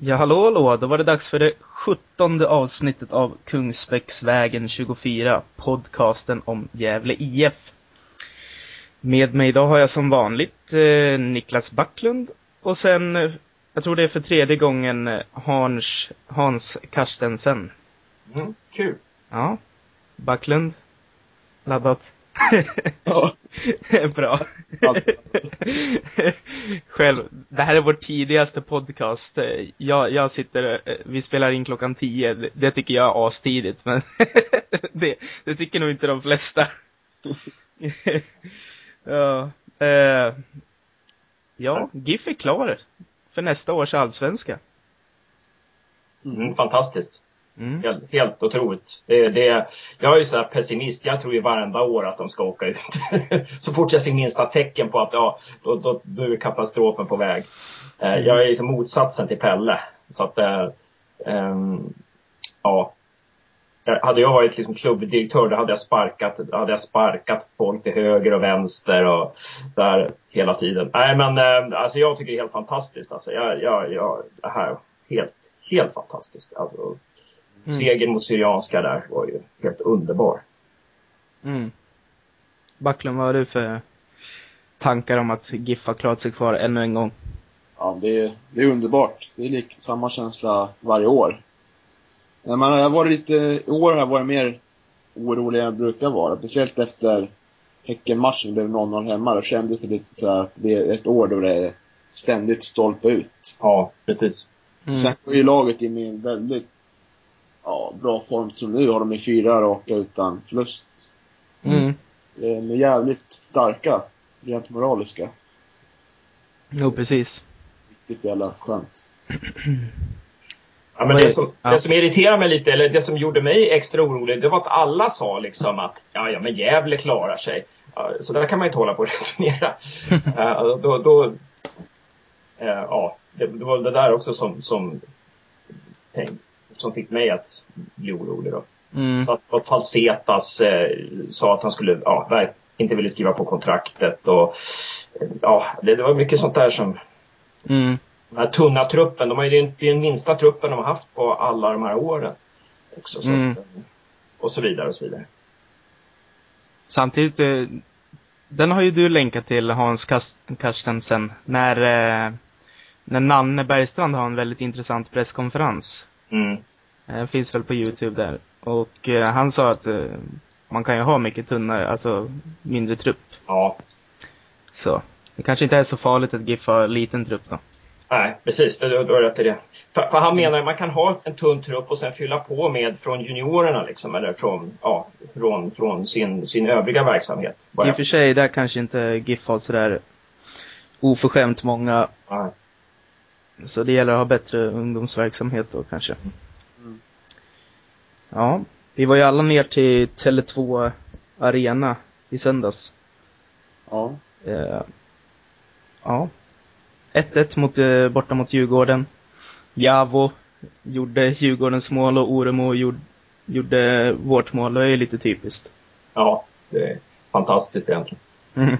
Ja, hallå, hallå. Då var det dags för det sjuttonde avsnittet av Kungsbäcksvägen 24, podcasten om Gävle IF. Med mig idag har jag som vanligt eh, Niklas Backlund och sen, eh, jag tror det är för tredje gången, eh, Hans, Hans Karstensen. Mm, kul. Ja. Backlund? Laddat? Ja. Bra. Själv, det här är vår tidigaste podcast. Jag, jag sitter, vi spelar in klockan tio. Det, det tycker jag är astidigt, men det, det tycker nog inte de flesta. ja, eh, ja, GIF är klar för nästa års allsvenska. Mm, fantastiskt. Mm. Helt, helt otroligt. Det, det, jag är ju sådär pessimist. Jag tror ju varenda år att de ska åka ut. så fort jag ser minsta tecken på att ja, då, då, då är katastrofen på väg. Eh, jag är liksom motsatsen till Pelle. Så att, eh, ehm, ja. Hade jag varit liksom klubbdirektör då hade jag sparkat, hade jag sparkat folk till höger och vänster och där hela tiden. Nej men eh, alltså jag tycker det är helt fantastiskt. Alltså, jag, jag, jag, det här helt, helt fantastiskt. Alltså, Mm. Segern mot Syrianska där var ju helt underbar. Mm. Backlund, vad har du för tankar om att GIF har klarat sig kvar ännu en gång? Ja, det är, det är underbart. Det är lik, samma känsla varje år. Men man har varit lite, i år har jag varit mer orolig än jag brukar vara. Speciellt efter Häckenmatchen blev 0-0 hemma. Då kändes det lite så att det är ett år då det är ständigt stolpe ut. Ja, precis. Mm. Sen går ju laget in i en väldigt ja, bra form som nu har de i fyra raka utan förlust. Mm. De är jävligt starka, rent moraliska. Jo, precis. Riktigt jävla skönt. Ja, men det, som, det som irriterar mig lite, eller det som gjorde mig extra orolig, det var att alla sa liksom att ja, ja men Gävle klarar sig. Så där kan man inte hålla på och resonera. uh, då, då, eh, ja, det, det var det där också som, som, tänk, som fick mig att bli orolig då. Mm. Så att Falsetas eh, sa att han skulle, ja, inte ville skriva på kontraktet och eh, ja, det, det var mycket sånt där som Mm. den här tunna truppen, de har ju den minsta truppen de har haft på alla de här åren. Också, så Mm. att, och så vidare och så vidare. Samtidigt, eh, den har ju du länkat till Hans Karstensen, när, eh, när Nanne Bergstrand har en väldigt intressant presskonferens. Mm. Eh, finns väl på Youtube där. Och eh, han sa att eh, man kan ju ha mycket tunnare, alltså mindre trupp. Ja, Så det kanske inte är så farligt att GIF har liten trupp då. nej precis, du, du har rätt i det. För, för han menar att man kan ha en tunn trupp och sen fylla på med från juniorerna liksom, eller från, ja, från, från sin, sin övriga verksamhet. Vad I och för sig, där kanske inte GIF har sådär oförskämt många, Nej. Så det gäller att ha bättre ungdomsverksamhet då kanske. Mm. Ja, vi var ju alla ner till Tele2 Arena i söndags. Ja. Eh, ja. 1-1 mot, eh, borta mot Djurgården. Javo gjorde Djurgårdens mål och Oremo gjorde, gjorde vårt mål. Det är ju lite typiskt. Ja, det är fantastiskt egentligen. Mm.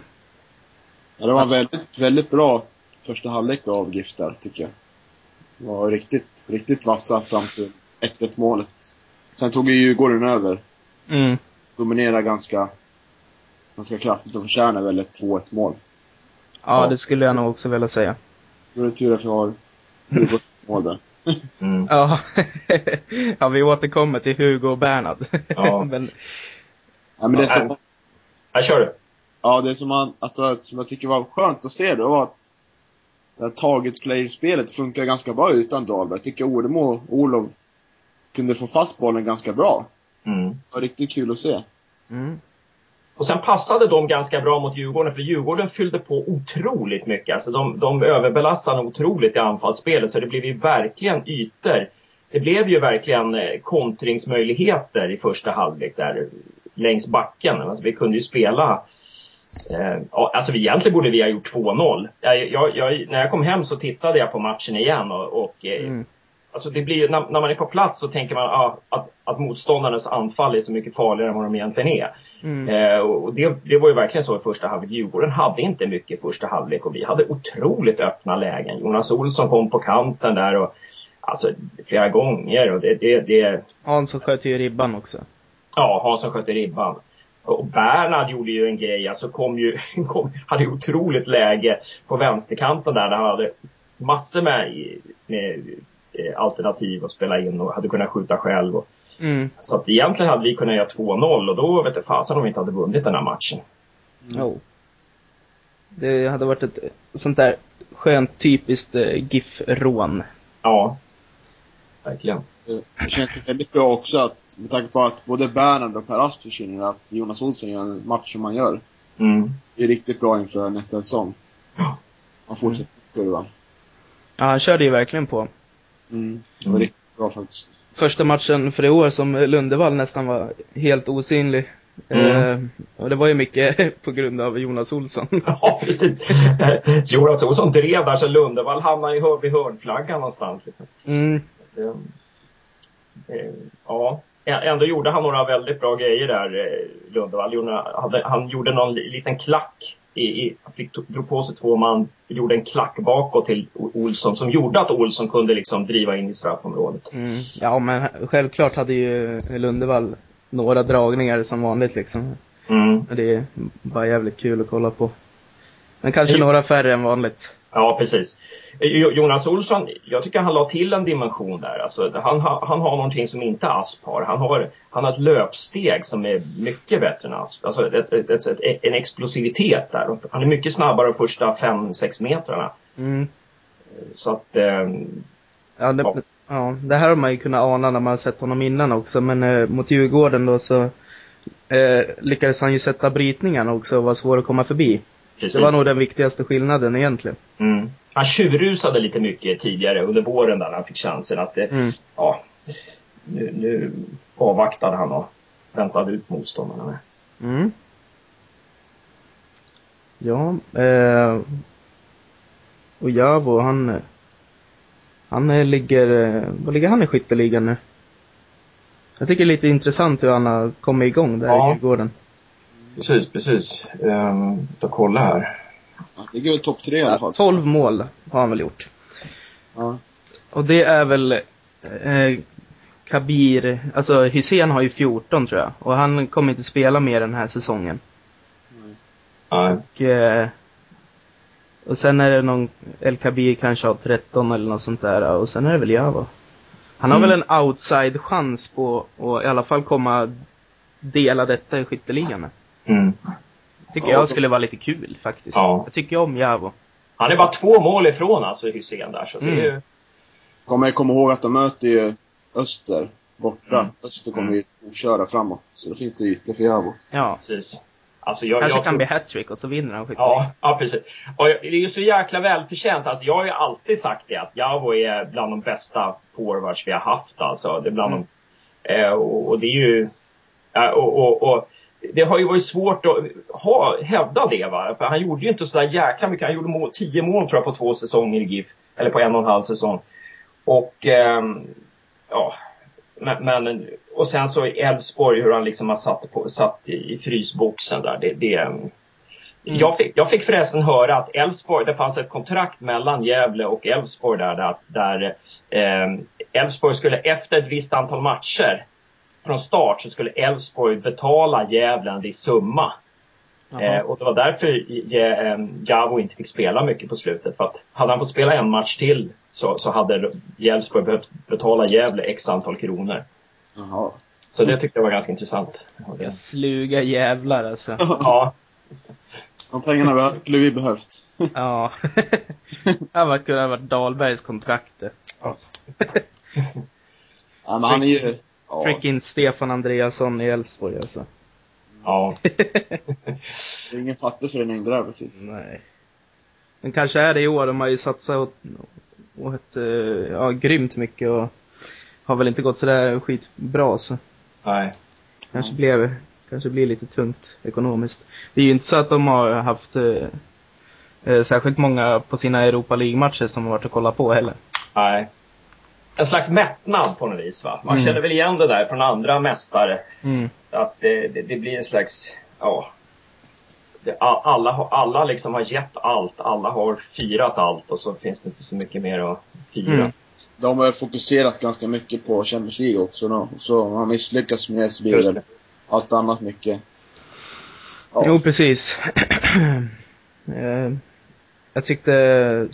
Ja, det var väldigt, väldigt bra första halvlek av GIF där, tycker jag. Det var riktigt, riktigt vassa fram till 1-1 målet. Sen tog ju Djurgården över. Mm. Dominerade ganska, ganska kraftigt och förtjänar väl ett 2-1 mål. Ja, Ja. det skulle jag nog också vilja säga. Då är det tur att vi har Djurgårdens mål där. Mm. Ja, ja vi återkommer till Hugo och Bernhard. Ja. Men, Ja, men det Ja, som, Här kör du. ja, det som, man, alltså, som jag tycker var skönt att se då var att det här target player-spelet funkar ganska bra utan Dahlberg. Jag tycker Oremo och Olof kunde få fast bollen ganska bra. Mm. Det var riktigt kul att se. mm. Och sen passade de ganska bra mot Djurgården, för Djurgården fyllde på otroligt mycket. Alltså de, de överbelastade otroligt i anfallsspelet, så det blev ju verkligen ytor. Det blev ju verkligen eh, kontringsmöjligheter i första halvlek där längs backen. Alltså vi kunde ju spela Eh, alltså egentligen borde vi ha gjort 2-0. Jag, jag, jag, när jag kom hem så tittade jag på matchen igen och, och eh, Mm. Alltså det blir när, när man är på plats så tänker man ah, att, att motståndarnas anfall är så mycket farligare än vad de egentligen är. Mm. Eh, och det, det var ju verkligen så i första halvlek. Djurgården hade inte mycket i första halvlek och vi hade otroligt öppna lägen. Jonas Olsson kom på kanten där och alltså flera gånger och det, det, det Hansson sköt ju ribban också. Ja, Hansson sköt i ribban. Och Bernhard gjorde ju en grej, alltså kom ju, kom, hade ju otroligt läge på vänsterkanten där, där han hade massor med, med eh, alternativ att spela in och hade kunnat skjuta själv. Och, Mm. så att egentligen hade vi kunnat göra 2-0 och då vet jag fasen om vi inte hade vunnit den här matchen. Jo. Det hade varit ett sånt där skönt typiskt eh, GIF-rån. Ja. Verkligen. Det känns väldigt bra också att, med tanke på att både Bernhard och Per Asp försvinner, att Jonas Olsson gör en match som han gör. Mm. Det är riktigt bra inför nästa säsong. Ja. Han fortsätter kurvan. Ja, han körde ju verkligen på. Mm. Det var Mm. riktigt bra faktiskt. Första matchen för i år som Lundevall nästan var helt osynlig. Mm. Eh, och det var ju mycket på grund av Jonas Olsson. Ja, precis. Eh, Jonas Olsson drev där så Lundevall hamnade ju hör- vid hörnflaggan någonstans. Liksom. Mm. Det, eh, ja, ändå gjorde han några väldigt bra grejer där, eh, Lundevall. Han gjorde någon li- liten klack. I, i, fick, drog på sig två man, gjorde en klack bakåt till Olsson som gjorde att Olsson kunde liksom driva in i straffområdet. Mm. Ja, men självklart hade ju Lundevall några dragningar som vanligt liksom. Mm. Det är bara jävligt kul att kolla på. Men kanske några färre än vanligt. Ja, precis. Eh, Jo- Jonas Olsson, jag tycker han la till en dimension där. Alltså, han, han har någonting som inte Asp har. Han har, han har ett löpsteg som är mycket bättre än Asp. Alltså ett, ett, ett, en explosivitet där. Han är mycket snabbare de första 5-6 metrarna. Mm. Så att, eh, Ja, det, Ja. ja. det här har man ju kunnat ana när man har sett honom innan också, men eh, mot Djurgården då så eh, lyckades han ju sätta brytningarna också och var svår att komma förbi. Precis. Det var nog den viktigaste skillnaden egentligen. Mm. Han tjurrusade lite mycket tidigare under våren där han fick chansen att, eh, Mm. ja, nu, nu avvaktade han och väntade ut motståndarna med. Mm. Ja, eh, och Javo han, han ligger, eh, vad ligger han i skytteligan nu? Jag tycker det är lite intressant hur han har kommit igång där Ja. i Djurgården. Precis, precis. Um, då kolla här. Ja, det ligger väl topp tre i alla Ja, fall. 12 mål har han väl gjort. Ja. Och det är väl eh, Kabir, alltså Hussein har ju 14 tror jag. Och han kommer inte spela mer den här säsongen. Nej. Och, eh, och sen är det någon, El Kabir kanske har 13 eller något sånt där. Och sen är det väl Java. Han har Mm. väl en outside-chans på att i alla fall komma dela detta i skytteligan med. Mm. Tycker Ja, jag så- skulle vara lite kul faktiskt. Ja. Jag tycker om Javo. Han är bara två mål ifrån alltså Hysén där. Så det är Mm. ju, Kommer jag komma ihåg att de möter ju Öster borta. Mm. Öster kommer ju köra framåt. Så då finns det ytor för Jabo. Ja. precis. Alltså jag, Kanske jag kan tror- bli hattrick och så vinner han skytteligan. Ja, ja precis. Och det är ju så jäkla välförtjänt. Alltså jag har ju alltid sagt det att Javo är bland de bästa forwards vi har haft alltså. Det är bland Mm. de, eh, och, och det är ju, eh, och, och, och det har ju varit svårt att ha, hävda det va. För han gjorde ju inte sådär jäkla mycket. Han gjorde mål, tio mål tror jag på två säsonger i GIF. Eller på en och en halv säsong. Och ehm, ja, men, men, och sen så Elfsborg hur han liksom har satt, på, satt i, frysboxen där. Det, det, mm. jag, fick, jag fick förresten höra att Elfsborg, det fanns ett kontrakt mellan Gävle och Elfsborg där, där, där ehm, Elfsborg skulle efter ett visst antal matcher från start så skulle Elfsborg betala Gävle en viss summa. Eh, och det var därför J- eh, Javo inte fick spela mycket på slutet. För att hade han fått spela en match till så, så hade Elfsborg behövt betala Gävle x antal kronor. Jaha. Så det tyckte jag var ganska intressant. Vilka sluga jävlar alltså. Ja, De pengarna skulle vi behövt. Ja. det hade kunnat varit Dahlbergs kontrakt. det. Ja, men han är ju... Ja, Freaking Stefan Andreasson i Elfsborg alltså. ja. det är ingen fattigförening det där precis. Nej. Men kanske är det i år, de har ju satsat åt, åt eh, ja, grymt mycket och har väl inte gått sådär skitbra så Nej. kanske blev, kanske blir lite tungt ekonomiskt. Det är ju inte så att de har haft eh, eh, särskilt många på sina Europa League-matcher som har varit och kollat på heller. Nej. En slags mättnad på något vis va. Man Mm. känner väl igen det där från andra mästare. Mm. Att det, det, det blir en slags, ja. Det, alla, har- alla liksom har gett allt. Alla har firat allt och så finns det inte så mycket mer att fira. Mm. de har fokuserat ganska mycket på Champions League också då. Så de har misslyckats med väl allt annat mycket. Ja. Jo, precis. Eh, jag tyckte,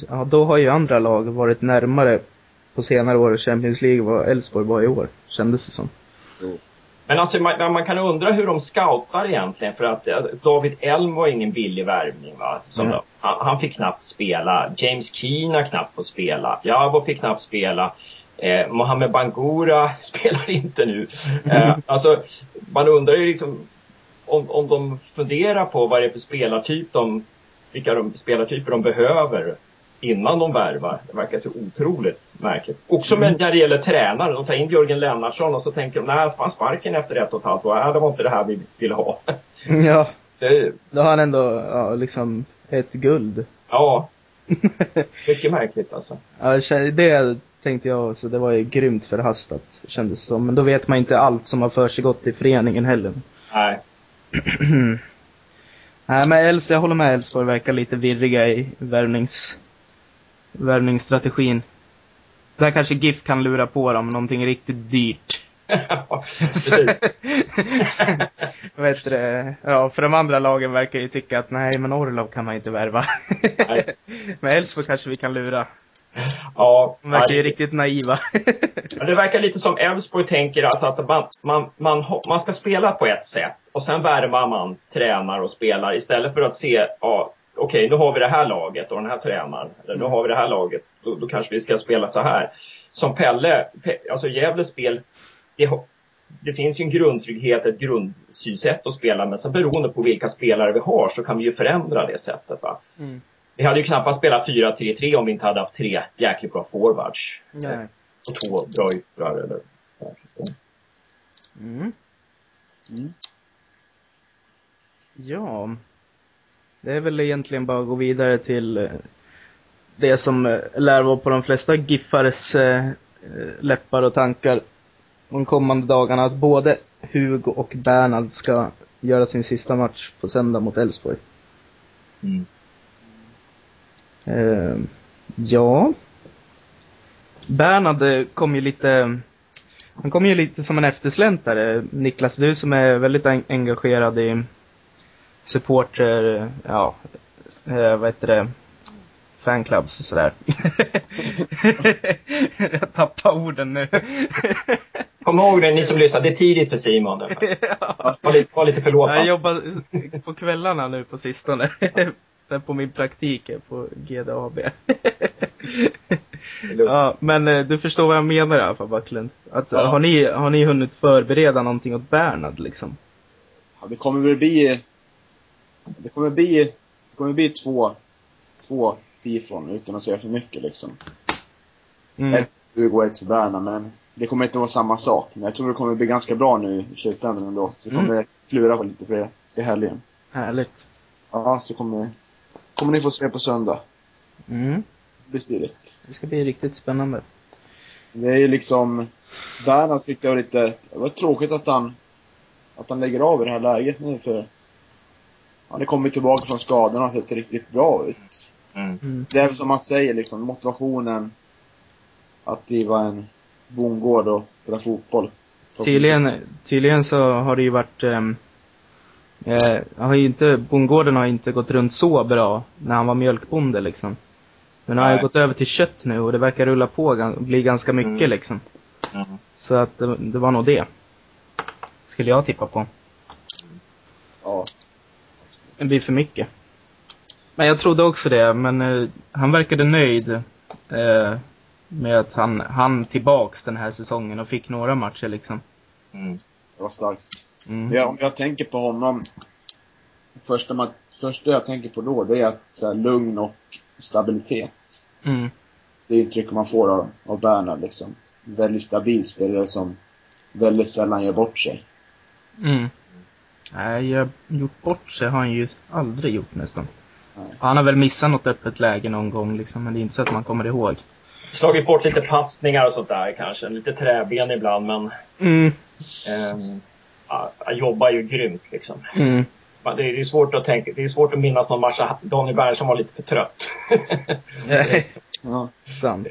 ja då har ju andra lag varit närmare på senare år Champions League vad Elfsborg var i år, kändes det som. Men alltså man, man kan undra hur de scoutar egentligen för att eh, David Elm var ingen billig värvning va. Som Mm. han, han fick knappt spela. James Keane har knappt fått spela. Jabo fick knappt spela. Eh, Mohamed Bangura spelar inte nu. Eh, alltså man undrar ju liksom om, om de funderar på vad det är för spelartyp de, vilka de, spelartyper de behöver innan de värvar. Det verkar så otroligt märkligt. Också med, när det gäller tränare. De tar in Jörgen Lennartsson och så tänker de, nej, han sparken efter ett och ett halvt år. Nej, det var inte det här vi ville ha. Ja, Det, då har han ändå, ja, liksom ett guld. ja, mycket märkligt alltså. Ja, det tänkte jag så det var ju grymt förhastat, kändes som. Men då vet man inte allt som har försiggått i föreningen heller. Nej. Nej men Els, jag håller med Elfsborg verkar lite virriga i värvnings, värvningsstrategin. Där kanske GIF kan lura på dem någonting riktigt dyrt. Precis. Vet du, ja, för de andra lagen verkar ju tycka att nej, men Orlov kan man inte värva. Men Elfsborg kanske vi kan lura. Ja, De verkar ju nej. riktigt naiva. Ja, Det verkar lite som Elfsborg tänker alltså att man, man, man, man ska spela på ett sätt och sen värvar man, tränar och spelar istället för att se, ja, okej nu har vi det här laget och den här tränaren, eller nu har vi det här laget, då, då kanske vi ska spela så här. Som Pelle, Pe, alltså Gävles spel, det, det finns ju en grundtrygghet, ett grundsynsätt att spela med, sen beroende på vilka spelare vi har så kan vi ju förändra det sättet. Va? Mm. Vi hade ju knappast spelat 4-3-3 om vi inte hade haft tre jäkligt bra forwards. Nej. Och två bra yttrar eller Mm. Mm. Ja. Det är väl egentligen bara att gå vidare till eh, det som eh, lär vara på de flesta giffares eh, läppar och tankar de kommande dagarna. Att både Hugo och Bernhard ska göra sin sista match på söndag mot Elfsborg. Mm. Eh, ja. Bernhard kom ju lite, han kom ju lite som en eftersläntrare. Niklas, du som är väldigt en- engagerad i supporter, ja, eh, vad heter det, fanclubs och sådär. Jag tappar orden nu. Kom ihåg det, ni som lyssnar, det är tidigt för Simon. Var lite, var lite Jag förlåtande. jobbar på kvällarna nu på sistone. På min praktik på GDAB. Ja, men eh, du förstår vad jag menar i alla fall, Backlund. Att, Ja. har, ni, har ni hunnit förbereda någonting åt Bernhard liksom? Ja, det kommer väl bli... Det kommer bli... Det kommer bli två... Två tifon utan att säga för mycket liksom. Mm. Ett för Hugo och ett för Berna, men det kommer inte vara samma sak. Men jag tror det kommer bli ganska bra nu i slutändan ändå. Så vi Mm. kommer klura på lite för det i helgen. Härligt. Ja, så kommer, kommer ni få se på söndag. Mm. Det blir stiligt. Det ska bli riktigt spännande. Det är ju liksom... Bernhard tyckte jag var lite... Det var tråkigt att han... Att han lägger av i det här läget nu för... Han är kommit tillbaka från skadorna och sett riktigt bra ut. Mm. Mm. Det är väl som man säger liksom, motivationen att driva en bondgård och spela fotboll. Tydligen, tydligen så har det ju varit ehm, eh, har ju inte, bondgården har inte gått runt så bra när han var mjölkbonde liksom. Men han har gått över till kött nu och det verkar rulla på bli ganska mycket Mm. liksom. Mm. Så att det, det var nog det. Skulle jag tippa på. Ja. Det blir för mycket. Men jag trodde också det, men eh, han verkade nöjd eh, med att han, han tillbaks den här säsongen och fick några matcher liksom. Mm. Det var starkt. Mm. Jag, om jag tänker på honom. Första, ma- första jag tänker på då, det är att så här, lugn och stabilitet. Mm. Det är intrycket man får av, av Bernhard liksom. Väldigt stabil spelare som väldigt sällan gör bort sig. Mm. Nej, jag gjort bort sig har han ju aldrig gjort nästan. Nej. Han har väl missat något öppet läge någon gång liksom, men det är inte så att man kommer ihåg. Slagit bort lite passningar och sånt där kanske. Lite träben ibland men Mm. han jobbar ju grymt liksom. Mm. Det är, det är svårt att tänka, det är svårt att minnas någon match där Daniel Bernhardsson var lite för trött. Nej, Ja. sant.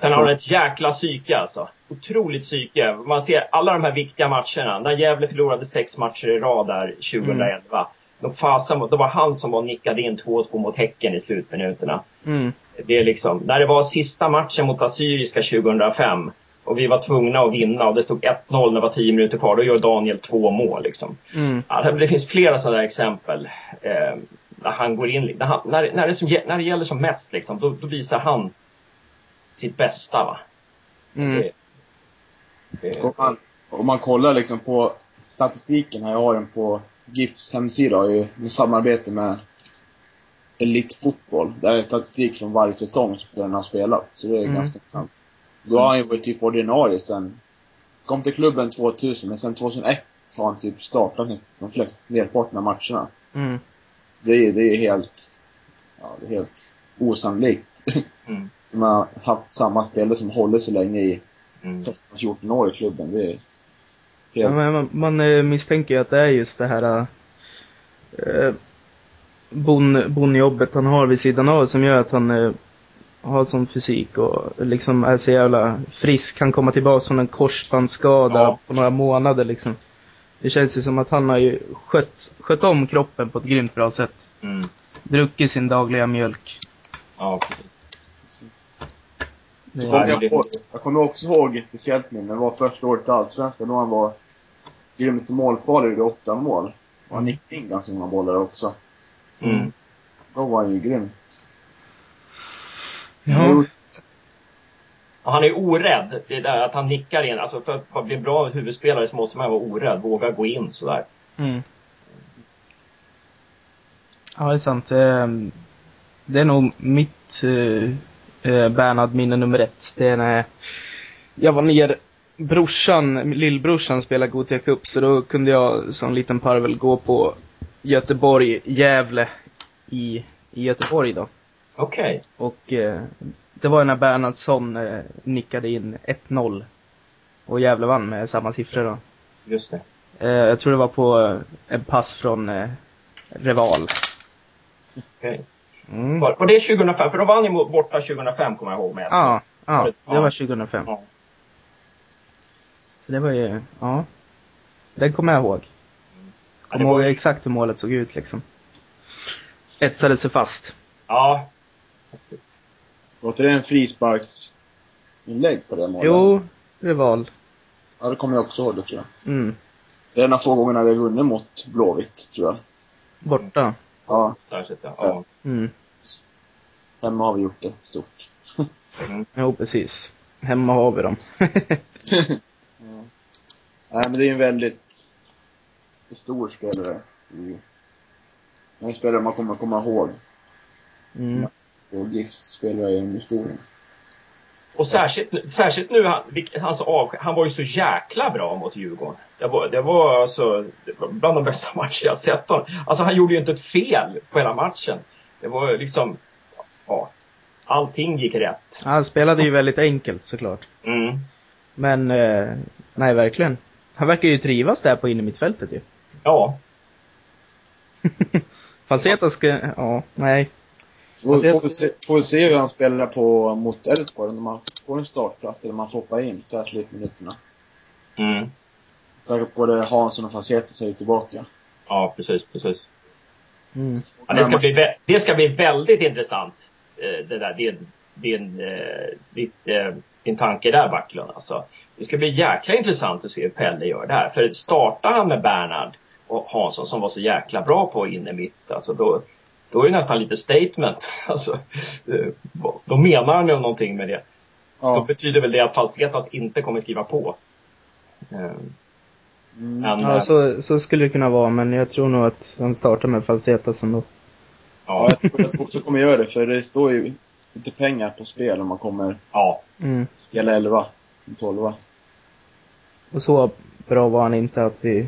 Sen har han ett jäkla psyke alltså. Otroligt psyke. Man ser alla de här viktiga matcherna. När Gävle förlorade sex matcher i rad där 2011. Mm. De fasen, då var han som var nickade in 2-2 mot Häcken i slutminuterna. Mm. Det är liksom, när det var sista matchen mot Assyriska 2005 och vi var tvungna att vinna och det stod 1-0 när det var 10 minuter kvar. Då gör Daniel två mål liksom. Mm. Ja, det finns flera sådana exempel. Eh, när han går in, när, han, när, när, det, som, när det gäller som mest liksom, då, då visar han sitt bästa va. Mm. Det, det, Om man, om man kollar liksom på statistiken här, jag har den på GIFs hemsida i med samarbete med Elitfotboll. Där är statistik från varje säsong den har spelat. Så det är Mm. ganska intressant. Då har han ju varit typ ordinarie sen, kom till klubben 2000, men sen 2001 har han typ startat de flesta, merparten av matcherna. Mm. Det är, det är helt, ja, det är helt osannolikt. mm, De har haft samma spelare som håller så länge i mm. 13-14 år i klubben. Det är Ja, helt... men man, man eh, misstänker ju att det är just det här eh, bon, bonjobbet han har vid sidan av som gör att han eh, har sån fysik och liksom är så jävla frisk. Kan komma tillbaka från en korsbandsskada Ja. på några månader liksom. Det känns ju som att han har ju skött, skött om kroppen på ett grymt bra sätt. Mm. Druckit sin dagliga mjölk. Ja, precis. Det, Så kommer Ja, jag, det- ihåg, jag kommer också ihåg ett speciellt minne. Det var första året i Allsvenskan då han var grymt målfarlig i åtta mål. Och han nickade in ganska många bollar också. Mm. Då var han ju grym. ja. Och han är orädd. Det är där att han nickar in. Alltså för att bli en bra huvudspelare så måste man vara orädd. Våga gå in sådär. Mm. Ja, det är sant. Det är nog mitt uh, Bernhard-minne nummer ett. Det är när jag var ner, brorsan, lillbrorsan spelade Gothia Cup, så då kunde jag som liten parvel gå på Göteborg, Gävle i, i Göteborg då. Okej. Och eh, det var när Bernhardsson eh, nickade in 1-0. Och Gävle vann med samma siffror då. Just det. Eh, jag tror det var på eh, en pass från eh, Reval. Okej. Mm. Var, var det 2005? För de vann ju borta 2005 kommer jag ihåg med. Ja, ja, det Ja. var 2005. Ja. Så det var ju, ja. Den kommer jag ihåg. Ja, Kommer det var- ihåg exakt hur målet såg ut liksom. Etsade sig fast. Ja. Var inte det en frisparksinlägg på det målet? Jo, Reval. Ja, det kommer jag också ihåg det tror jag. Mm. Det är en av få gångerna vi har vunnit mot Blåvitt, tror jag. Borta. Ja, Särskilt ja. ja. Mm. hemma har vi gjort det stort. Mm. Jo, precis. Hemma har vi dem. Ja. Nej, men det är ju en väldigt stor spelare. i- En spelare man kommer komma ihåg. mm. Och GIFs spelare genom historien. Och särskilt, särskilt nu, han, hans avsked, han var ju så jäkla bra mot Djurgården. Det var, det var alltså det var bland de bästa matcher jag sett honom. Alltså han gjorde ju inte ett fel på hela matchen. Det var liksom, ja, allting gick rätt. Han spelade ju väldigt enkelt såklart. Mm. Men, eh, nej verkligen. Han verkar ju trivas där på innermittfältet ju. Ja, Falseta ska, ja, nej. Får, Alltså, får, vi se, får vi se hur han spelar på, mot Elfsborg, om man får en startplats eller man får hoppa in så här slutminuterna. mm. Säkert både Hansson och Faceta är tillbaka. ja precis, precis. Mm. Ja, det, ska bli, det ska bli väldigt intressant. eh, Det där, din, din, eh, ditt, eh, din tanke där Backlund. Alltså, det ska bli jäkla intressant att se hur Pelle gör det här. För startar han med Bernhard och Hansson som var så jäkla bra på inne mitt, alltså då, då är det nästan lite statement. Alltså, eh, då menar han ju någonting med det. Då Ja. betyder väl det att Falsetas inte kommer skriva på. Eh, Mm. Men, Ja, eh, så, så skulle det kunna vara, men jag tror nog att han startar med Falseta som då. Ja, ja, jag tror jag också kommer göra det, för det står ju lite pengar på spel om man kommer ja, Mm. hela 11, 12. Och så bra var han inte att vi,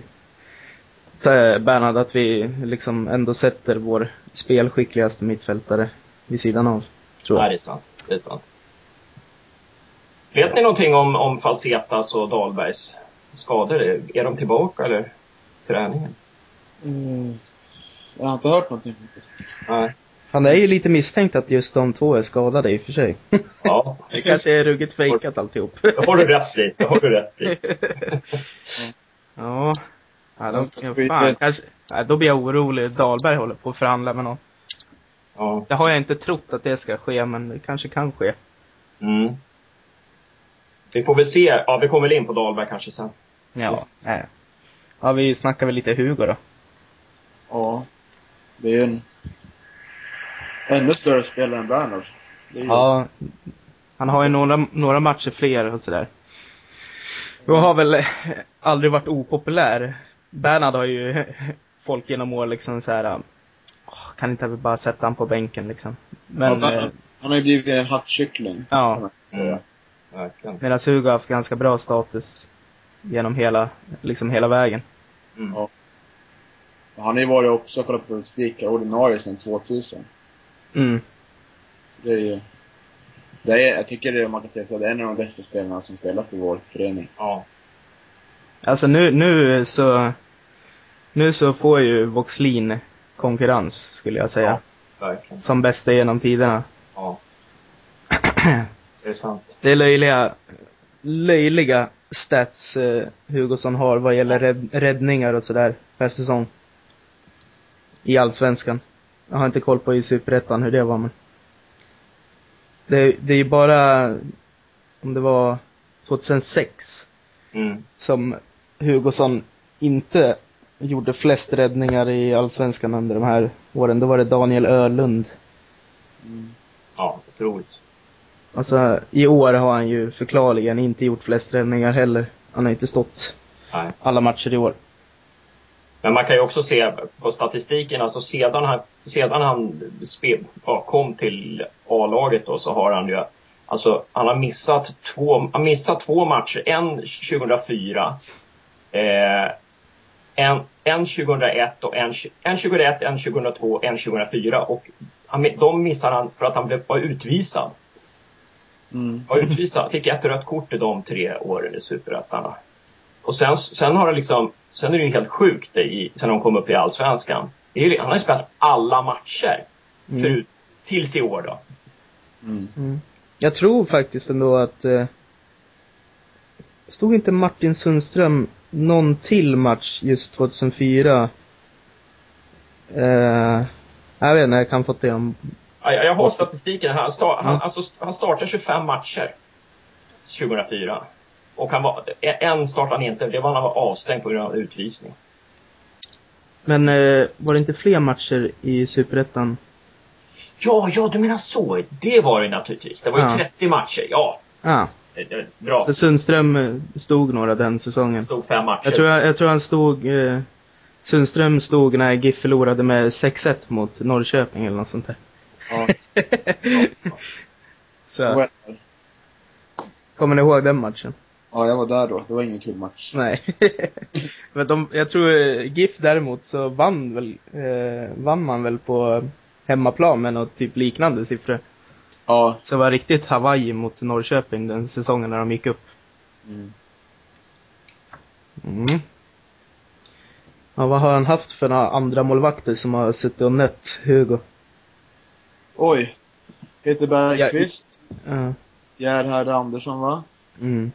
så, Bernhard, att vi liksom ändå sätter vår spelskickligaste mittfältare vid sidan av. Tror Nej, jag. det är sant. Det är sant. Vet ni någonting om, om Falsetas och Dahlbergs skador? Är de tillbaka eller träningen? Mm. Jag har inte hört någonting. Nej. Han är ju lite misstänkt att just de två är skadade i och för sig. Ja, Det kanske är ruggigt fejkat alltihop. det har du rätt i. Det har du rätt i. Ja. Ja, de, ja, fan, kanske, ja, då blir jag orolig. Dahlberg håller på att förhandla med någon. Ja. Det har jag inte trott att det ska ske, men det kanske kan ske. Mm. Vi får väl se. Ja, vi kommer väl in på Dahlberg kanske sen. Ja. Yes. Ja, ja vi snackar väl lite Hugo då. Ja. Det är en ännu större spelare än Bernhard. Det är ju- Ja. Han har ju några, några matcher fler och sådär. Och har väl aldrig varit opopulär. Bernhard har ju folk genom år liksom så här. "Åh, Kan inte vi bara sätta han på bänken liksom. Men, ja, eh, han har ju blivit en hattkyckling. Ja. Mm. Medan Hugo har haft ganska bra status genom hela, liksom hela vägen. Mm. Ja. Han har ju varit också, kollat på statistik, ordinarie sedan 2000. Mm. Det är ju, det är, jag tycker det, man kan säga så, det är en av de bästa spelarna som spelat i vår förening. Ja. Alltså nu, nu så, nu så får ju Voxlin konkurrens, skulle jag säga. Verkligen. Som bästa genom tiderna. Ja. Det är sant. Det är löjliga, löjliga stats eh, Hugosson har vad gäller rädd, räddningar och sådär per säsong. I Allsvenskan. Jag har inte koll på i Superettan hur det var men. Det, det är ju bara, om det var 2006 Mm. som Hugosson inte gjorde flest räddningar i Allsvenskan under de här åren. Då var det Daniel Ölund. Ja, otroligt. Alltså, i år har han ju förklarligen inte gjort flest räddningar heller. Han har inte stått Nej. alla matcher i år. Men man kan ju också se på statistiken, alltså sedan han, sedan han spe, ja, kom till A-laget då så har han ju, alltså han har missat två, han missat två matcher. En 2004, eh, en, en 2001 och en, en 2001, en 2002, en 2004 och han, de missar han för att han blev, var utvisad. Mm. var utvisad. Fick ett rött kort i de tre åren i Superettan. Och sen, sen har det liksom, sen är det ju helt sjukt i, sen de kom upp i Allsvenskan. Det är, ju- han har ju spelat alla matcher. Mm. Förut, tills i år då. Mm. Mm. Jag tror faktiskt ändå att eh, Stod inte Martin Sundström någon till match just 2004? Eh, jag vet inte, jag kan få det om... Ja, Jag, jag har statistiken här. Han, sta, han, Mm. alltså, han startade 25 matcher 2004. Och han var, en startade han inte, det var när han var avstängd på grund av utvisning. Men eh, var det inte fler matcher i Superettan? Ja, ja, du menar så. Det var det naturligtvis. Det var ju Ja. 30 matcher. Ja, det, bra. så Sundström eh, stod några den säsongen. stod fem matcher. Jag tror, jag tror han stod, eh, Sundström stod när GIF förlorade med 6-1 mot Norrköping eller något sånt där. Ja. Så, Jag kommer ni ihåg den matchen? ja, jag var där då. Det var ingen kul match. Nej. Men de, jag tror eh, GIF däremot så vann väl, eh, vann man väl på hemmaplan med något typ liknande siffror. Ja. Så det var riktigt Hawaii mot Norrköping den säsongen när de gick upp. Mm. Mm. Ja, vad har han haft för några andra målvakter som har suttit och nött Hugo? Oj. Peter Bergqvist. Ja. Gerhard Andersson va? Mm.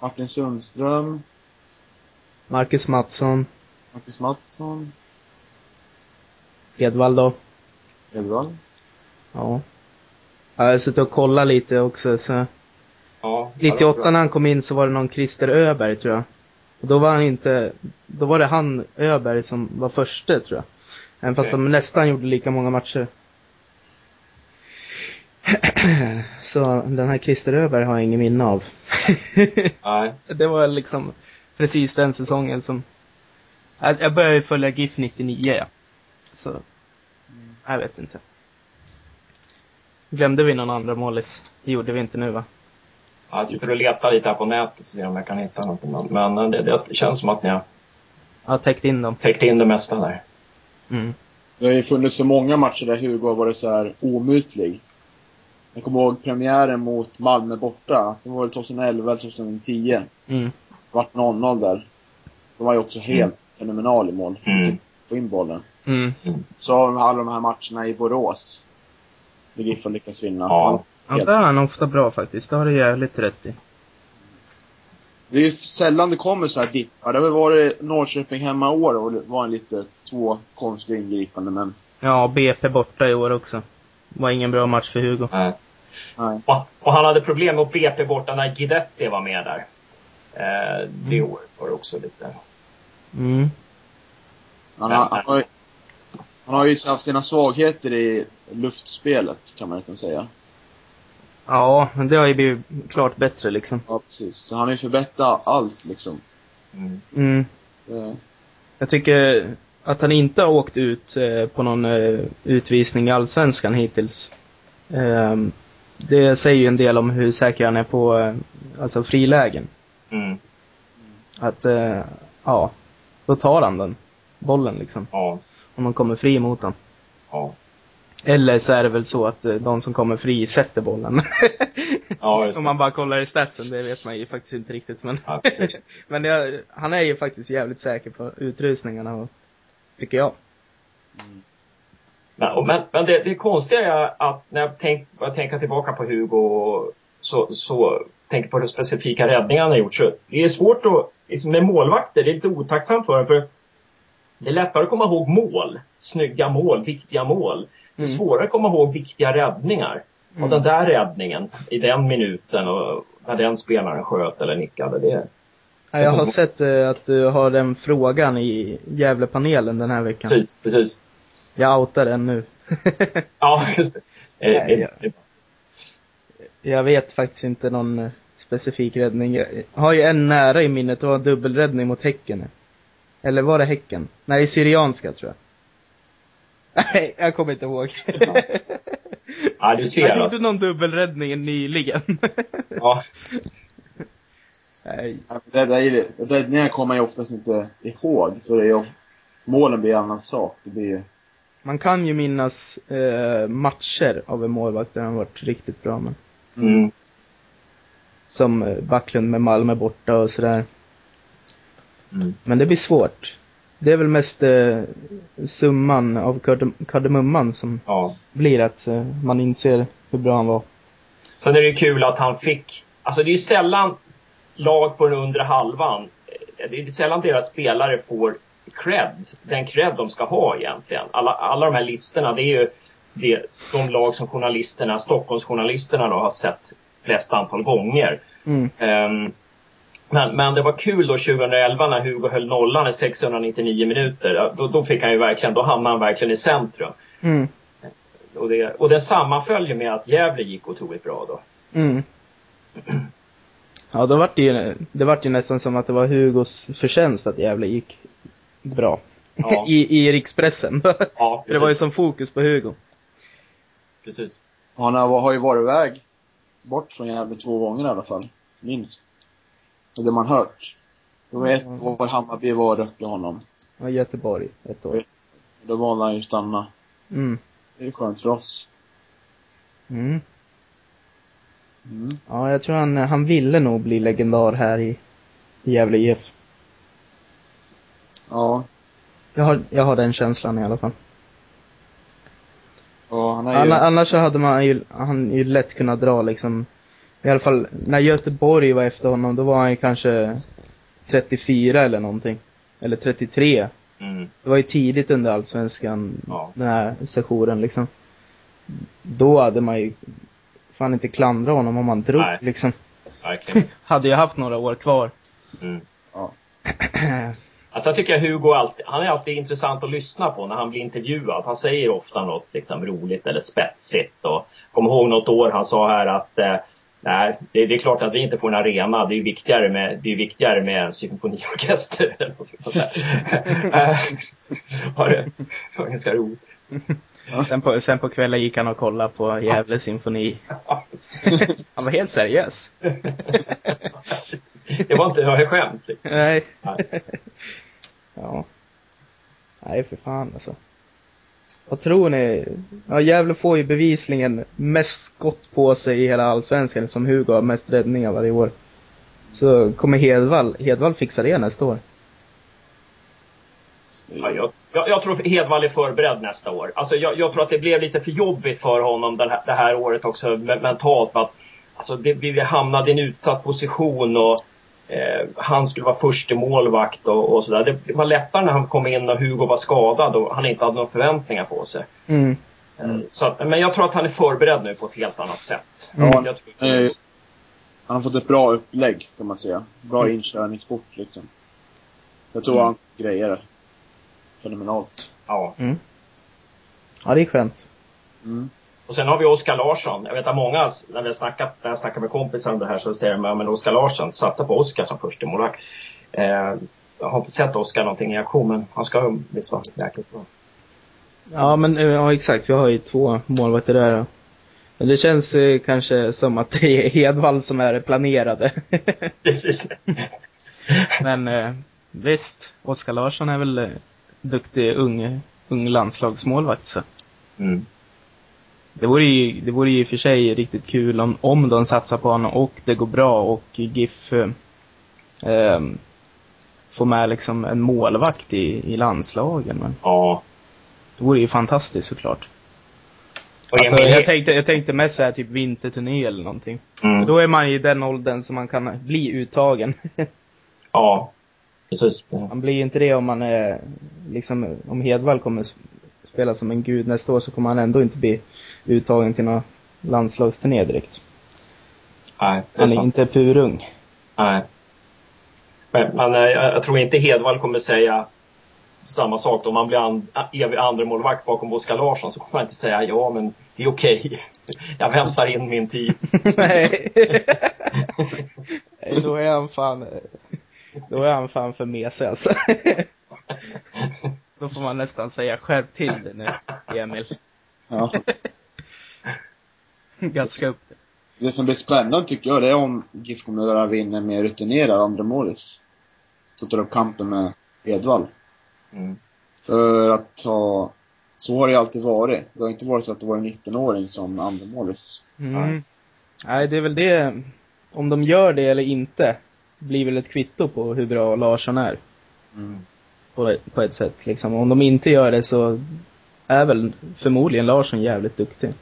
Martin Sundström. Marcus Mattsson, Marcus Mattsson. Edvald då. Edvard. Ja. Ja, Jag har suttit och kollat lite också så. Ja, 98 när han kom in så var det någon Christer Öberg tror jag. Och då var han inte, då var det han Öberg som var förste tror jag. Även fast Okej. de nästan gjorde lika många matcher. så den här Christer Öberg har jag ingen minne av. Nej. det var liksom precis den säsongen som, jag började följa GIF 99 ja. Så, jag vet inte. Glömde vi någon andra målis? Det gjorde vi inte nu va? Jag sitter och letar lite här på nätet och ser om jag kan hitta något. Men men det, det känns som att ni har Ja, täckt in dem. täckt in det mesta där. Mm. Det har ju funnits så många matcher där Hugo har varit så här omutlig. Jag kommer ihåg premiären mot Malmö borta. Det var väl 2011 eller 2010. Mm. Vart 0-0 där. De var ju också helt fenomenal i mål. Mm. Få in bollen. Mm. Så har vi alla de här matcherna i Borås. När GIF har lyckats vinna. Ja. Han- Ja, där är han ofta bra faktiskt. Det har du jävligt rätt i. Det är ju sällan det kommer så här dippar. Det har varit Norrköping hemma i år och det var en lite två konstiga ingripanden men Ja, BP borta i år också. Var ingen bra match för Hugo. Nej. nej. Och, och han hade problem mot BP borta när Guidetti var med där. Eh, det Mm. året var det också lite... Mm. Han, han, har, ju- han har ju haft sina svagheter i luftspelet kan man nästan säga. Ja, men det har ju blivit klart bättre liksom. Ja, precis. Så han har ju förbättrat allt liksom. Mm. Mm. Eh, Jag tycker att han inte har åkt ut eh, på någon eh, utvisning i Allsvenskan hittills. Ehm, det säger ju en del om hur säker han är på eh, alltså frilägen. Mm. Att, ja, då tar han den. Bollen liksom. Ja. Om de kommer fri mot honom. Ja. Eller så är det väl så att eh, de som kommer fri sätter bollen. Ja, Om man bara kollar i statsen, det vet man ju faktiskt inte riktigt. Men, Ja, men det, han är ju faktiskt jävligt säker på utrustningarna, tycker jag. Men, men, men det, det konstiga är att när jag, tänk, jag tänker tillbaka på Hugo så, så tänker på de specifika räddningar han har gjort. Så det är svårt att, liksom med målvakter, det är lite otacksamt för för det är lättare att komma ihåg mål. Snygga mål, viktiga mål. Det är Mm. svårare att komma ihåg viktiga räddningar. Och den där räddningen i den minuten och när den spelaren sköt eller nickade. Det, Ja, jag har sett eh, att du har den frågan i Gävlepanelen den här veckan. precis, precis. Jag outar den nu. Ja, just det. Eh, Nej, det, ja. det jag vet faktiskt inte någon eh, specifik räddning. Jag har ju en nära i minnet, det var en dubbelräddning mot Häcken. Eller var det Häcken? Nej, Syrianska tror jag. Nej, jag kommer inte ihåg. ja, du ser Jag gjorde alltså. någon dubbelräddning nyligen. Ja, Nej. Räddningar kommer ju oftast inte ihåg. För det är målen blir en annan sak. Det blir Man kan ju minnas eh, matcher av en målvakt där han varit riktigt bra men mm. Som eh, Backlund med Malmö borta och sådär. Mm. Men det blir svårt. Det är väl mest eh, summan av kardem- kardemumman som ja. blir att eh, man inser hur bra han var. Sen är det kul att han fick, alltså det är ju sällan lag på den undre halvan, eh, det är sällan deras spelare får cred, den cred de ska ha egentligen. Alla, alla de här listorna, det är ju det, de lag som journalisterna, Stockholmsjournalisterna då har sett flest antal gånger. Mm. Ehm, men, men det var kul då 2011 när Hugo höll nollan i 699 minuter. Då, då fick han ju verkligen, då hamnade han verkligen i centrum. Mm. Och det, och det sammanföljer med att Gävle gick otroligt bra då. Mm. Ja, då vart det ju, det vart ju nästan som att det var Hugos förtjänst att Gävle gick bra. Ja. I, I rikspressen. Ja, För det var ju som fokus på Hugo. precis. han har, har ju varit iväg bort från Gävle två gånger i alla fall. Minst. Och det man hört. Det var ett Mm. år Hammarby var och rökte honom. Ja, Göteborg, ett år. Då valde han ju stanna. Mm. Det är ju skönt för oss. Mm. Mm. Ja, jag tror han, han ville nog bli legendar här i, i Gävle IF. Ja. Jag har, jag har den känslan i alla fall. Och han är ju... Anna, annars så hade man ju, han ju lätt kunnat dra liksom, i alla fall när Göteborg var efter honom, då var han ju kanske 34 eller någonting. Eller 33. Mm. Det var ju tidigt under Allsvenskan, Ja. den här sessionen liksom. Då hade man ju fan inte klandrat honom om han drog Nej. liksom. Verkligen. Hade jag haft några år kvar. Mm. Ja. Alltså jag tycker att Hugo alltid, han är alltid intressant att lyssna på när han blir intervjuad. Han säger ofta något liksom roligt eller spetsigt. Och kom ihåg något år han sa här att eh, nej, det, det är klart att vi inte får en arena. Det är viktigare med, det är viktigare med en symfoniorkester eller något sånt där. Ja, det var ganska roligt. Sen på, sen på kvällen gick han och kollade på Gävle symfoni. Han var helt seriös. Det var inte några skämt. Liksom. Nej. Nej. Ja. Nej, för fan alltså. Vad tror ni? Ja, Gävle får ju bevisligen mest skott på sig i hela Allsvenskan som Hugo har mest räddningar varje år. Så kommer Hedvall, Hedvall fixa det nästa år? Ja, jag, Jag, jag tror Hedvall är förberedd nästa år. Alltså jag, jag, tror att det blev lite för jobbigt för honom den här, det här året också mentalt. Att, alltså det, vi hamnade i en utsatt position och eh, han skulle vara första målvakt och, och sådär. Det, var lättare när han kom in och Hugo var skadad och han inte hade några förväntningar på sig. Mm. Mm. Så att, men jag tror att han är förberedd nu på ett helt annat sätt. Jag tror, eh, han har fått ett bra upplägg kan man säga. Bra mm. inkörningsport liksom. Jag tror mm. han grejer. Fenomenalt. Ja. Mm. Ja, det är skönt. Mm. Och sen har vi Oskar Larsson. Jag vet att många, när vi snackat, när jag snackar med kompisar om det här så säger de, men Oskar Larsson, satsa på Oskar som första målvakt. Eh, jag har inte sett Oskar någonting i aktion, men han ska visst vara jäkligt bra. Ja, men ja, exakt. Vi har ju två målvakter där. Men det känns eh, kanske som att det är Hedvall som är planerade. Precis. men eh, visst, Oskar Larsson är väl eh, duktig ung, ung landslagsmålvakt så. Mm. Det vore ju, det vore ju i och för sig riktigt kul om, om de satsar på honom och det går bra och GIF eh, får med liksom en målvakt i, i landslagen. Men... Ja. Det vore ju fantastiskt såklart. Alltså, jag, tänkte, jag tänkte mest såhär typ vinterturné eller någonting. Mm. För då är man i den åldern som man kan bli uttagen. ja, precis. Man blir inte det om man är, liksom, om Hedvall kommer spela som en gud nästa år så kommer han ändå inte bli uttagen till någon landslagsturné direkt. Nej, det är Han är sant. inte purung. Nej. Men, men jag, jag tror inte Hedvall kommer säga samma sak då. Om man blir and, evig andra målvakt bakom Oskar Larsson så kommer man inte säga ja men det är okej. Okay. Jag väntar in min tid. Nej. då är han fan, då är han fan för mesig alltså. då får man nästan säga skärp till det nu, Emil. Ja. Gaska upp det. Det som blir spännande tycker jag, det är om GIF kommer att vinna med rutinerad andra målis. Så tar upp kampen med Edvall. Mm. För att ha, så har det alltid varit. Det har inte varit så att det var en 19-åring som andra målis. Mm. Nej, det är väl det, om de gör det eller inte, blir väl ett kvitto på hur bra Larsson är. Mm. På, på ett sätt liksom. Om de inte gör det så är väl förmodligen Larsson jävligt duktig.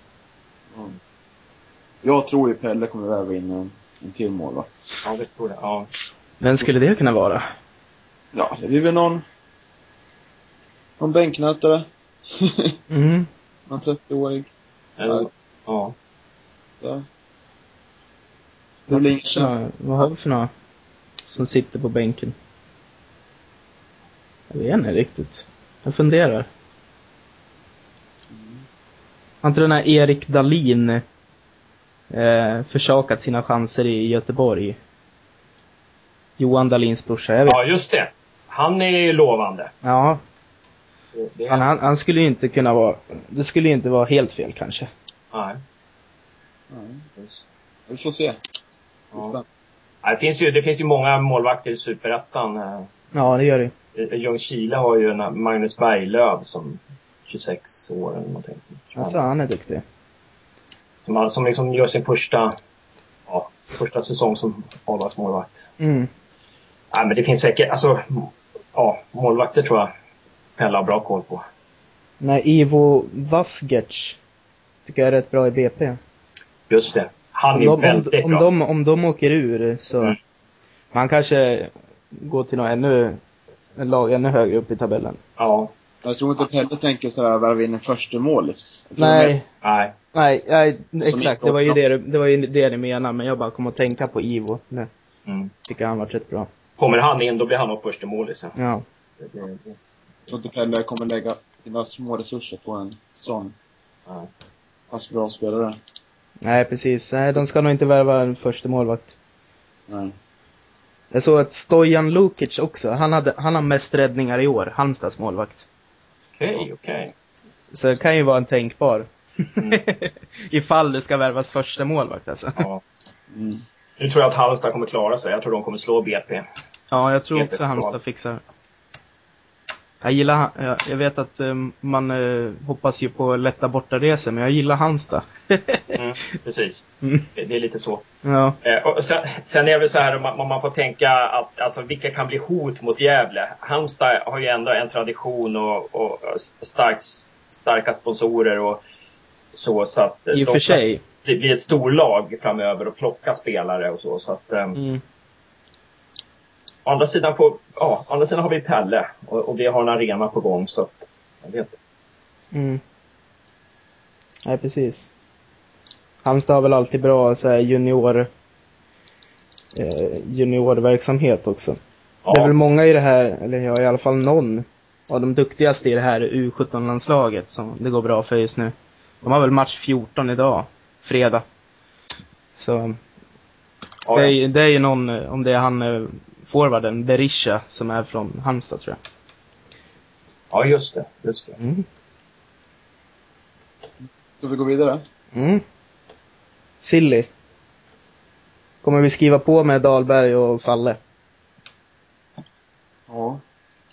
Mm. Jag tror ju Pelle kommer väva in en, en till målvakt. Ja, det tror jag. Ja. Vem skulle det kunna vara? Ja, det blir väl någon någon bänknötare. mm. Någon 30-årig. Ja. ja. Så. Vad, vad har vi för några som sitter på bänken? Jag vet inte riktigt. Jag funderar. Mm. Har inte den här Erik Dalin eh, försakat sina chanser i Göteborg? Johan Dalins brorsa, jag vet. Ja, just det. Han är ju lovande. Ja, han, han, han, skulle ju inte kunna vara, det skulle ju inte vara helt fel kanske. Nej. Nej. Vi får se. Ja. Det, finns ju, det finns ju många målvakter i Superettan. Eh. Ja, det gör det. Ljungskile har ju en Magnus Berglöf som 26 år eller någonting. Alltså, han är duktig. Som, som liksom gör sin första, ja, första säsong som A-lagsmålvakt. Mm. Nej, men det finns säkert, alltså, ja, målvakter tror jag Pelle har bra koll på. Nej, Ivo Vasgerc tycker jag är rätt bra i BP. Just det. Han är de, väldigt om, bra. Om de, om de åker ur så mm. man kanske går till något ännu, en lag ännu högre upp i tabellen. Ja. Jag tror inte Pelle tänker sådär värva in en första mål. Nej. Nej. Nej, nej exakt. Det var ju det, det var ju det ni menade, men jag bara kom att tänka på Ivo nu. Mm. Tycker han var rätt bra. Kommer han in, då blir han nog första målisen. Ja. Jag tror inte Pelle kommer lägga sina små resurser på en sån ja. pass bra spelare. Nej, precis. Nej, de ska nog inte värva en första målvakt. Nej. Jag såg att Stojan Lukic också, han, hade, han har mest räddningar i år, Halmstads målvakt. Okej, okay, okej. Okay. Så det kan ju vara en tänkbar. Mm. Ifall det ska värvas första målvakt alltså. Ja. Mm. Nu tror jag att Halmstad kommer klara sig. Jag tror de kommer slå BP. Ja, jag tror BP också Halmstad fixar. Jag gillar, jag, jag vet att um, man uh, hoppas ju på lätta bortaresor, men jag gillar Halmstad. mm, precis. Mm. Det är lite så. Ja. Eh, och sen, sen är det väl så här om man, om man får tänka att alltså, vilka kan bli hot mot Gävle? Halmstad har ju ändå en tradition och, och starkt, starka sponsorer och så. så att, I och för sig. Det blir ett storlag framöver och plocka spelare och så. så att, um, Mm. Å andra sidan, på, ja, andra sidan har vi Pelle och, och vi har en arena på gång så att, jag vet. Mm. Nej, precis. Halmstad har väl alltid bra så här, junior eh, juniorverksamhet också. Ja, Det är väl många i det här, eller ja, i alla fall någon av de duktigaste i det här U17-landslaget som det går bra för just nu. De har väl match 14 idag, fredag. Så det, är, det är ju någon, eh, om det är han eh, forwarden, Berisha, som är från Halmstad tror jag. ja, just det. Just det. Mm. Ska vi gå vidare? Mm. Silly. Kommer vi skriva på med Dahlberg och Falle? Ja.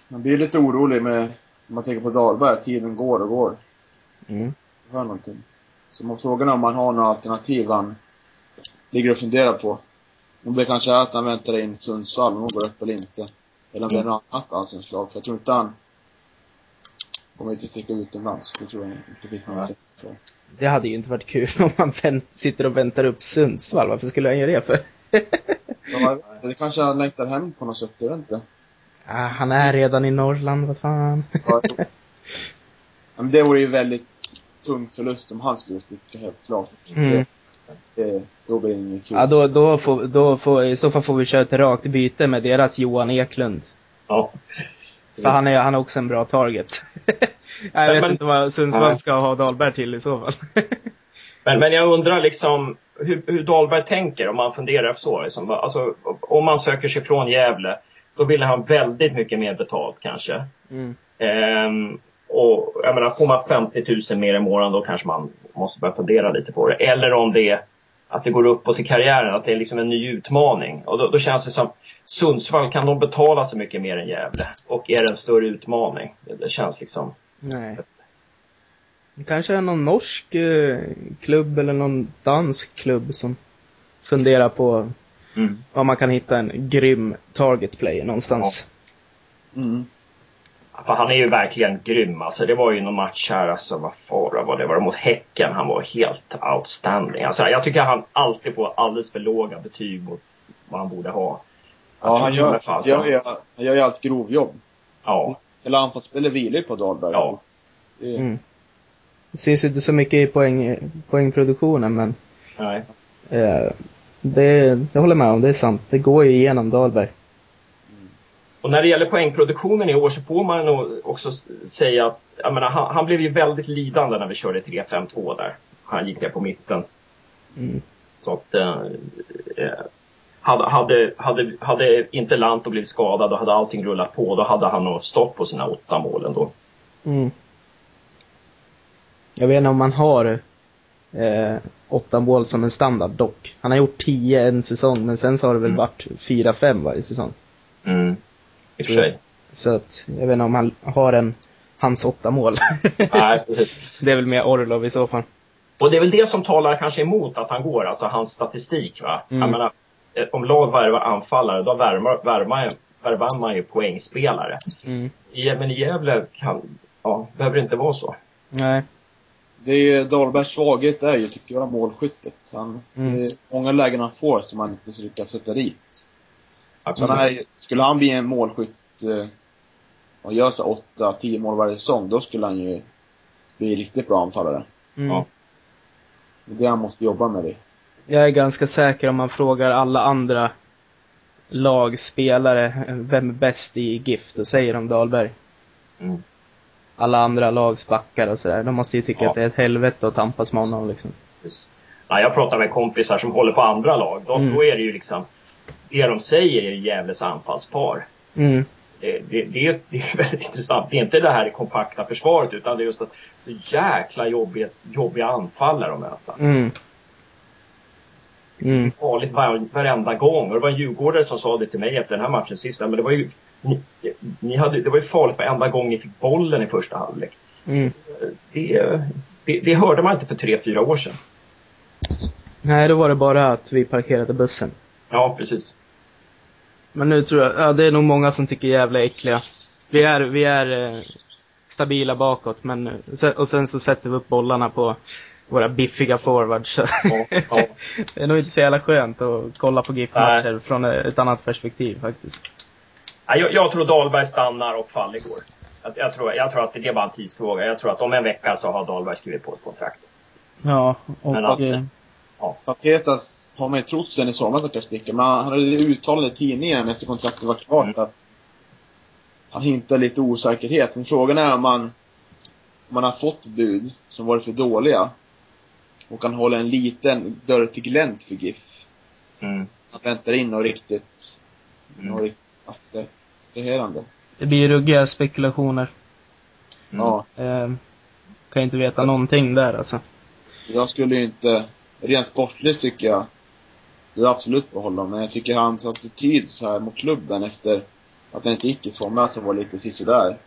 Man blir lite orolig med, om man tänker på Dahlberg, tiden går och går. Mm. Hör någonting. Så man frågar om man har några alternativ han ligger och funderar på. Om det kanske är att han väntar in Sundsvall, om de går upp eller inte. Eller om det är något annat allsvenskt lag. För jag tror inte han kommer inte sticka utomlands. Det tror jag inte något Nej. intresse för. Det hade ju inte varit kul om man vänt, sitter och väntar upp Sundsvall. Varför skulle han göra det för? Ja, det kanske han längtar hem på något sätt, jag vet inte. ah, han är redan i Norrland, vad fan. Ja. Ja, men det vore ju väldigt tung förlust om han skulle sticka, helt klart. Mm. Det, det, då blir det inget kul. Ja, då, då får, då får, i så fall får vi köra ett rakt byte med deras Johan Eklund. Ja. För han är, han är också en bra target. jag vet Men- inte vad Sundsvall Nej. ska ha Dahlberg till i så fall. Men, men jag undrar liksom hur, hur Dahlberg tänker om man funderar så. Liksom, alltså, om man söker sig från Gävle, då vill han väldigt mycket mer betalt kanske. mm. Ehm, och jag menar, får man 50 000 mer i månaden då kanske man måste börja fundera lite på det. Eller om det är att det går uppåt i karriären, att det är liksom en ny utmaning. Och då, då känns det som Sundsvall, kan de betala så mycket mer än Gävle? Och är det en större utmaning? Det, det känns liksom... Nej. Det kanske är någon norsk eh, klubb eller någon dansk klubb som funderar på Mm. om man kan hitta en grym target player någonstans. Mm. För han är ju verkligen grym. Alltså, det var ju någon match här, alltså, vad fara var det? Var det mot Häcken? Han var helt outstanding. Alltså, jag tycker han alltid får alldeles för låga betyg mot vad han borde ha. Ja, han gör, Fan, han gör, ju- han gör ju allt grovjobb. Ja, Hela anfallsspelet vilar ju på Dahlberg. Ja. Det, Mm. Det syns inte så mycket i poäng, poängproduktionen men nej. eh, det, det håller jag med om, det är sant. Det går ju igenom Dahlberg. Och när det gäller poängproduktionen i år så får man nog också säga att menar, han, han blev ju väldigt lidande när vi körde 3-5-2 där. Han gick ner på mitten. Mm. Så att eh, eh, hade, hade, hade, hade inte Lanto blivit skadad och hade allting rullat på, då hade han nog stått på sina åtta mål ändå. Mm. Jag vet inte om man har eh, åtta mål som en standard dock. Han har gjort tio en säsong men sen så har det väl Mm. varit fyra, fem varje säsong. Mm. I och för sig. Så att jag vet inte om han har en hans åtta mål. Nej, precis. det är väl mer Orlov i så fall. Och det är väl det som talar kanske emot att han går, alltså hans statistik. Va? Mm. Jag menar, eh, om lag värvar anfallare, då värvar, värvar, värvar man ju poängspelare. Mm. Men i Gävle kan, ja, behöver det inte vara så. Nej. det är ju Dahlbergs svaghet är ju, tycker jag, målskyttet. Han, Mm. det är många lägen han får som han inte lyckas sätta dit. Absolut. Så han är, skulle han bli en målskytt eh, och gör så åtta, tio mål varje säsong, då skulle han ju bli riktigt bra anfallare. Mm. Ja. Det är det han måste jobba med det. Jag är ganska säker om man frågar alla andra lagspelare, vem är bäst i GIF? Då säger de Dahlberg. Mm. Alla andra lagsbackar och sådär. De måste ju tycka Ja. att det är ett helvete att tampas med honom liksom. Ja, jag pratar med kompisar som håller på andra lag. Då, Mm. då är det ju liksom, det de säger är Gävles anfallspar. Mm. Det, det, det, är, det är väldigt intressant. Det är inte det här kompakta försvaret utan det är just att så jäkla jobbiga, jobbiga anfallare att möta. Mm. Mm. farligt var, varenda gång. Och det var en djurgårdare som sa det till mig efter den här matchen sist. Men det var ju, ni, ni hade, det var ju farligt varenda gång ni fick bollen i första halvlek. Mm. Det, det, det hörde man inte för tre, fyra år sedan. Nej, då var det bara att vi parkerade bussen. Ja, precis. Men nu tror jag, ja det är nog många som tycker jävla äckliga. Vi är, vi är eh, stabila bakåt, men, eh, och sen så sätter vi upp bollarna på våra biffiga forwards. Ja, ja. det är nog inte så jävla skönt att kolla på GIF-matcher från ett annat perspektiv faktiskt. Ja, Jag, jag tror Dahlberg stannar och Falle går. Jag, jag, tror, jag tror att det är bara en tidsfråga. Jag tror att om en vecka så har Dahlberg skrivit på ett kontrakt. Ja, och... Men alltså- eh, Patetas har man ju trott sen i somras att jag sticker, men han hade ju uttalat i tidningen efter kontraktet var klart Mm. att han hintar lite osäkerhet. Men frågan är om man, om man har fått bud som varit för dåliga och kan hålla en liten dörr till glänt för GIF. Mm. Han väntar in något riktigt, Mm. något riktigt attraherande. Det blir ruggiga spekulationer. Mm. Ja. Eh, kan inte veta någonting där alltså. Jag skulle ju inte, rent sportligt tycker jag, det är absolut behålla honom, men jag tycker hans attityd så här mot klubben efter att han inte gick i somras så var lite sisådär.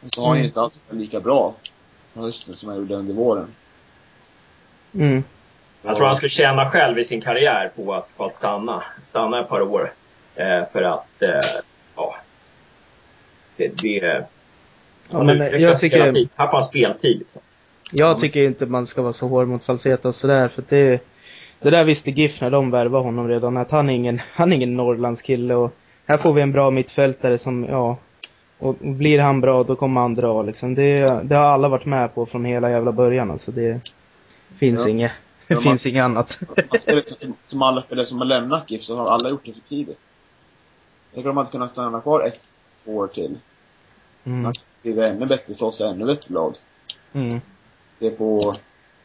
Och så har han ju Mm. inte alls varit lika bra på hösten som han gjorde under våren. Mm. Jag tror han skulle tjäna själv i sin karriär på att, på att stanna. Stanna ett par år. Eh, för att, eh, ja. Det, det, Ja, men jag tycker. Tappar speltid. Liksom. Jag tycker inte man ska vara så hård mot Falseta sådär, för det, det där visste GIF när de värvade honom redan, att han är ingen, han är ingen Norrlandskille och här får vi en bra mittfältare som, ja, och blir han bra då kommer han dra liksom. Det, det har alla varit med på från hela jävla början alltså. Det finns Ja. inget, det Ja, man- finns inget annat. Man ser liksom, som- som alla spelare som har lämnat GIF så har alla gjort det för tidigt. Tänk om de hade kunnat stanna kvar ett år till. Mm. Man blir ännu bättre så oss, ännu bättre lag. Mm. Det är på,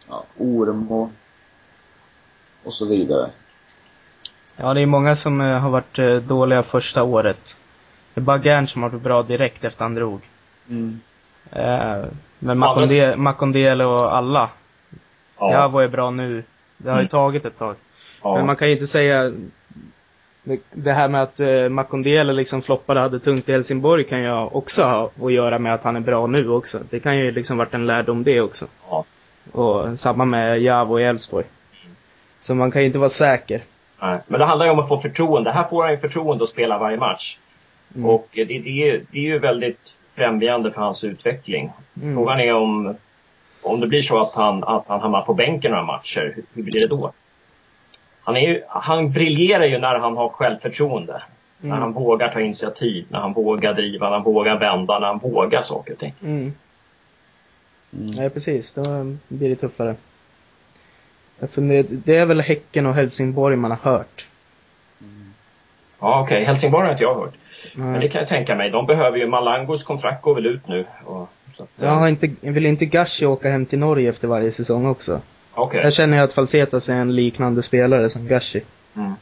ja, Orm och, och så vidare. Ja, det är många som eh, har varit eh, dåliga första året. Det är bara Gern som har varit bra direkt efter han drog. Mm. Eh, men Makondele och alla. Ja. Javo är bra nu. Det har ju Mm. tagit ett tag. ja. Men man kan ju inte säga det- här med att eh, Makondele liksom floppade hade tungt i Helsingborg kan ju också ha att göra med att han är bra nu också. Det kan ju liksom varit en lärdom det också. Ja. Och samma med Javo i Elfsborg. Så man kan ju inte vara säker. Nej. Men det handlar ju om att få förtroende. Här får han ju förtroende att spela varje match. Mm. Och det, det, är, det är ju väldigt främjande för hans utveckling. Mm. Frågan är om, om det blir så att han, att han hamnar på bänken några matcher, hur blir det då? Han, är ju, han briljerar ju när han har självförtroende. När Mm. han vågar ta initiativ, när han vågar driva, när han vågar vända, när han vågar saker och ting. Mm. Mm. Nej, precis. Då blir det tuffare. Funderar, det är väl Häcken och Helsingborg man har hört. Ja, okej. Helsingborg har inte jag hört. Mm. Men det kan jag tänka mig. De behöver ju, Malangos kontrakt går väl ut nu. Och, så att, Jag har inte, vill inte Gashi åka hem till Norge efter varje säsong också? Okej. Jag känner ju att Falsetas är en liknande spelare som Gashi. Mm.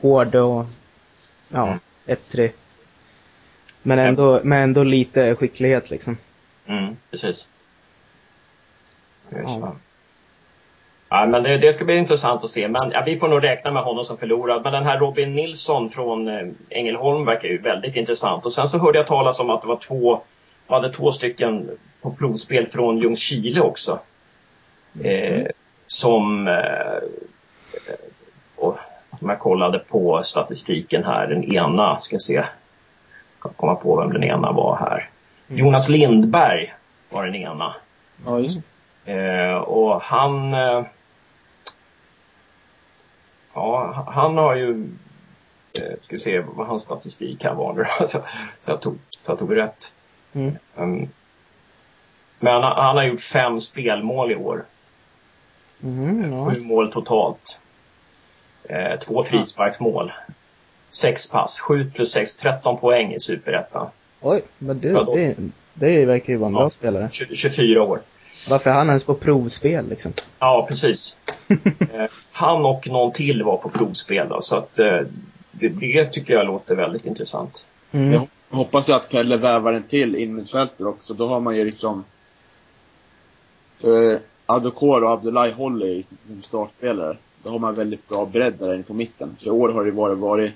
Hård och, ja, Mm. 1-3. Men ändå, med ändå lite skicklighet liksom. Mm, precis. Ja. Ja, men det, det ska bli intressant att se. Men ja, vi får nog räkna med honom som förlorad. Men den här Robin Nilsson från eh, Ängelholm verkar ju väldigt intressant. Och sen så hörde jag talas om att det var två, man hade två stycken på provspel från Ljungskile också. Eh, som, eh, och, om jag kollade på statistiken här, den ena, ska se, jag komma på vem den ena var här. Jonas Lindberg var den ena. Ja, just Eh, och han... Eh, ja, han har ju... Eh, ska vi se vad hans statistik här var nu så, så, jag tog, så jag tog rätt. Mm. Um, men han, han har gjort fem spelmål i år. Mm, ja. Sju mål totalt. Eh, två frisparksmål. Sex pass. Sju plus sex, 13 poäng i Superettan. Oj, men du, Ja, det, det verkar ju vara en Ja. bra spelare. 20, 24 år. Varför är han ens på provspel liksom? Ja, precis. Eh, han och någon till var på provspel då, så att eh, det, det tycker jag låter väldigt intressant. Mm. Jag hoppas ju att Pelle vävar en till innermittfältare också. Då har man ju liksom... För Adokor och Abdullahi håller som startspelare. då har man väldigt bra bredd där inne på mitten. För i år har det varit, varit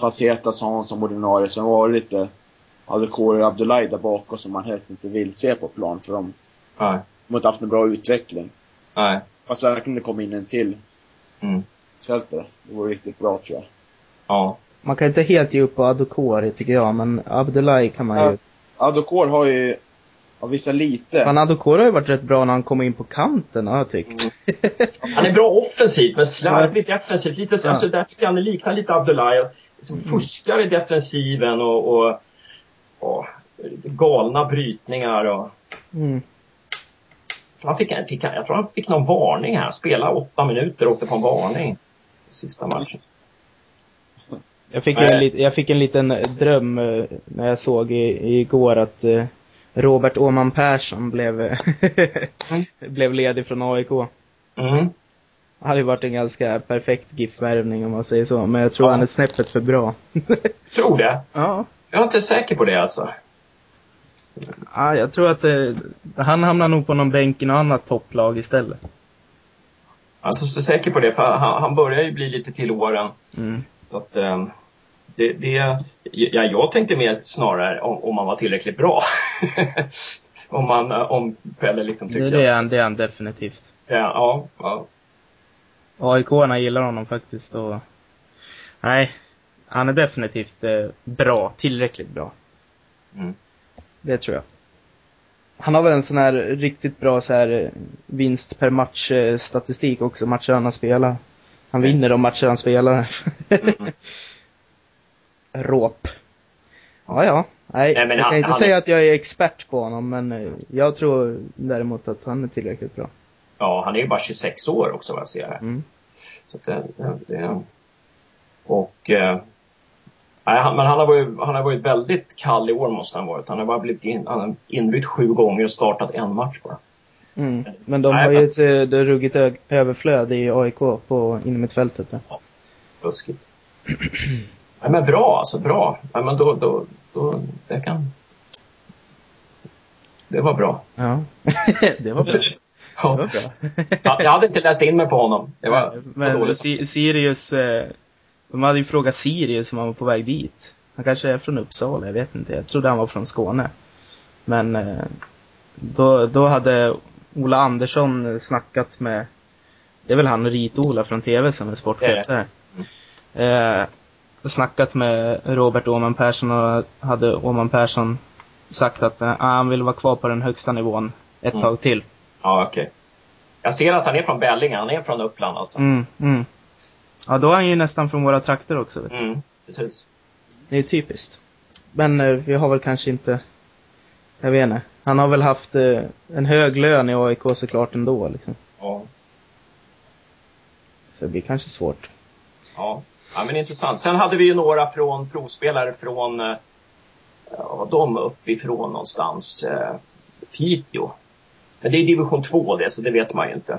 Facetas Hans som ordinarie, sen var det lite Adekor Abdullahi där bakom som man helst inte vill se på plan för de, Nej. de har inte haft en bra utveckling. Nej. Fast verkligen det kom in en till Mm. fältare. Det vore riktigt bra tror jag. Ja. Man kan inte helt ge upp på Adokori tycker jag, men Abdullahi kan man ju. Adokor har ju, har vissa lite. Fan, Adokori har ju varit rätt bra när han kom in på kanten har jag tyckt. Han är bra offensivt, men slarvigt defensivt. Lite, så- Ja. alltså, där tycker jag han liknar lite Abdullahi. Liksom fuskar i defensiven och, och, och galna brytningar. Och, Mm. han fick, en- fick, jag tror han fick någon varning här. Spela åtta minuter och åkte på en varning. Sista matchen. Jag fick, en, jag fick en liten dröm eh, när jag såg i, igår att eh, Robert Åman Persson blev, eh, blev ledig från AIK. Mm. Det hade ju varit en ganska perfekt GIF-värvning om man säger så, men jag tror Ja. han är snäppet för bra. Tror det. ja. Jag är inte säker på det alltså. ja, jag tror att eh, han hamnar nog på någon bänk i något annat topplag istället. Jag är inte så säker på det, för han, han börjar ju bli lite till åren. Mm. Så att, eh, det, det, ja, jag tänkte mer snarare om, om man var tillräckligt bra. om man, eh, om Pelle liksom tyckte det, är han, det är han definitivt. Ja, ja, ja. AIK-arna gillar honom faktiskt och... Nej, han är definitivt eh, bra, tillräckligt bra. Mm. Det tror jag. Han har väl en sån här riktigt bra så här eh, vinst per match eh, statistik också, matcher han har spelat. Han vinner de matcher han spelar. Mm. Råp. Ja, ja. Nej, Nej, men jag han- kan inte säga är- att jag är expert på honom, men eh, jag tror däremot att han är tillräckligt bra. ja, han är ju bara 26 år också vad jag ser här. Mm. Så att det, det, och eh, nej, han, men han har, varit, han har varit väldigt kall i år måste han ha varit. Han har bara blivit in, han inbytt sju gånger och startat en match bara. Mm. Men de Nej, har ju men- ett eh, det ruggigt överflöd i AIK på innermittfältet. där. Buskigt. nej, men bra alltså, bra. Nej, men då, då, då, det kan... Det var bra. Ja. det var bra. Det var Ja. bra. Ja, jag hade inte läst in mig på honom. Det var, var Men. Si- Sirius, eh, de hade ju frågat Sirius om han var på väg dit. Han kanske är från Uppsala, jag vet inte. Jag trodde han var från Skåne. Men eh, då, då hade Ola Andersson snackat med, det är väl han Rit-Ola från TV som är sportchef där. Eh, snackat med Robert Åman Persson och hade Åman Persson sagt att eh, han vill vara kvar på den högsta nivån ett Mm. tag till. Ja, okej. Jag ser att han är från Bällinge, han är från Uppland alltså. Mm, mm. Ja, då är han ju nästan från våra trakter också. Vet du. Mm, precis. Det är typiskt. Men eh, vi har väl kanske inte, jag vet inte. Han har väl haft eh, en hög lön i AIK såklart ändå liksom. Ja. Så det blir kanske svårt. Ja. Ja, men intressant. Sen hade vi ju några från provspelare från, eh, ja, de uppifrån någonstans, eh, Piteå. Men det är division 2 det, så det vet man ju inte.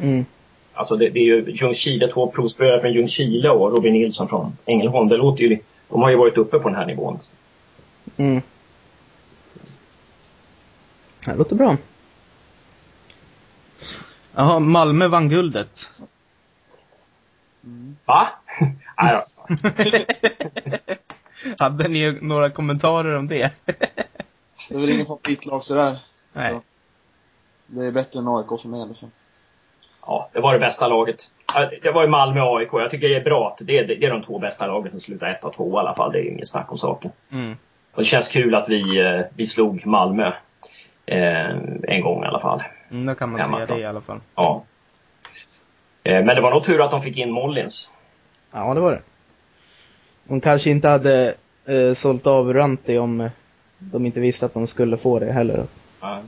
Mm. Alltså det, det är ju Ljungskile, två provspelare från Ljungskile och Robin Nilsson från Ängelholm. Det låter ju, de har ju varit uppe på den här nivån. Mm. Det låter bra. Jaha, Malmö vann guldet. Va? Nej då. Hade ni några kommentarer om det? Det är väl ingen favoritlag sådär. Nej. Så. Det är bättre än AIK för mig i alla fall. Ja, det var det bästa laget. Det var ju Malmö och AIK. Jag tycker det är bra att det är, det är de två bästa lagen som slutar 1 och 2 i alla fall. Det är inget snack om saken. Mm. Och det känns kul att vi, eh, vi slog Malmö. Eh, en gång i alla fall. Mm, då kan man Hemma säga det i alla fall. Ja. Eh, men det var nog tur att de fick in Mollins. Ja, det var det. De kanske inte hade eh, sålt av Ranti om eh, de inte visste att de skulle få det heller. Ja.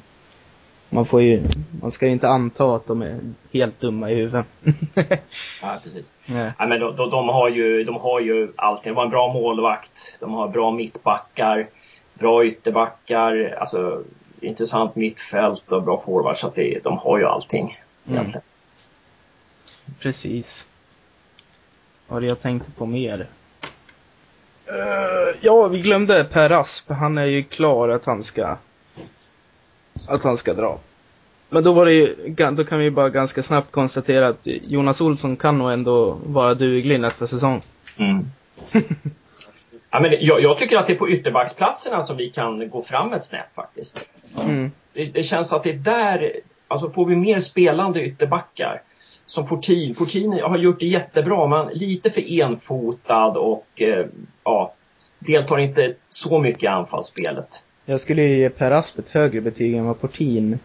Man får ju, man ska ju inte anta att de är helt dumma i huvudet. Ja, precis. Nej. Ja, men de, de, de, har ju, de har ju allting. De har en bra målvakt. De har bra mittbackar. Bra ytterbackar. Alltså intressant mittfält och bra forward. Så att det, de har ju allting. Mm. Precis. Vad det jag tänkte på mer? Eh, ja, vi glömde Per Asp. Han är ju klar att han ska att han ska dra. Men då var det ju, då kan vi bara ganska snabbt konstatera att Jonas Olsson kan nog ändå vara duglig nästa säsong. Mm. ja, men jag, jag tycker att det är på ytterbacksplatserna som vi kan gå fram ett snäpp faktiskt. Mm. Det, det känns att det är där, alltså får vi mer spelande ytterbackar. Som Portin. Portin har gjort det jättebra men lite för enfotad och eh, ja, deltar inte så mycket i anfallsspelet. Jag skulle ju ge Per Asp ett högre betyg än vad Portin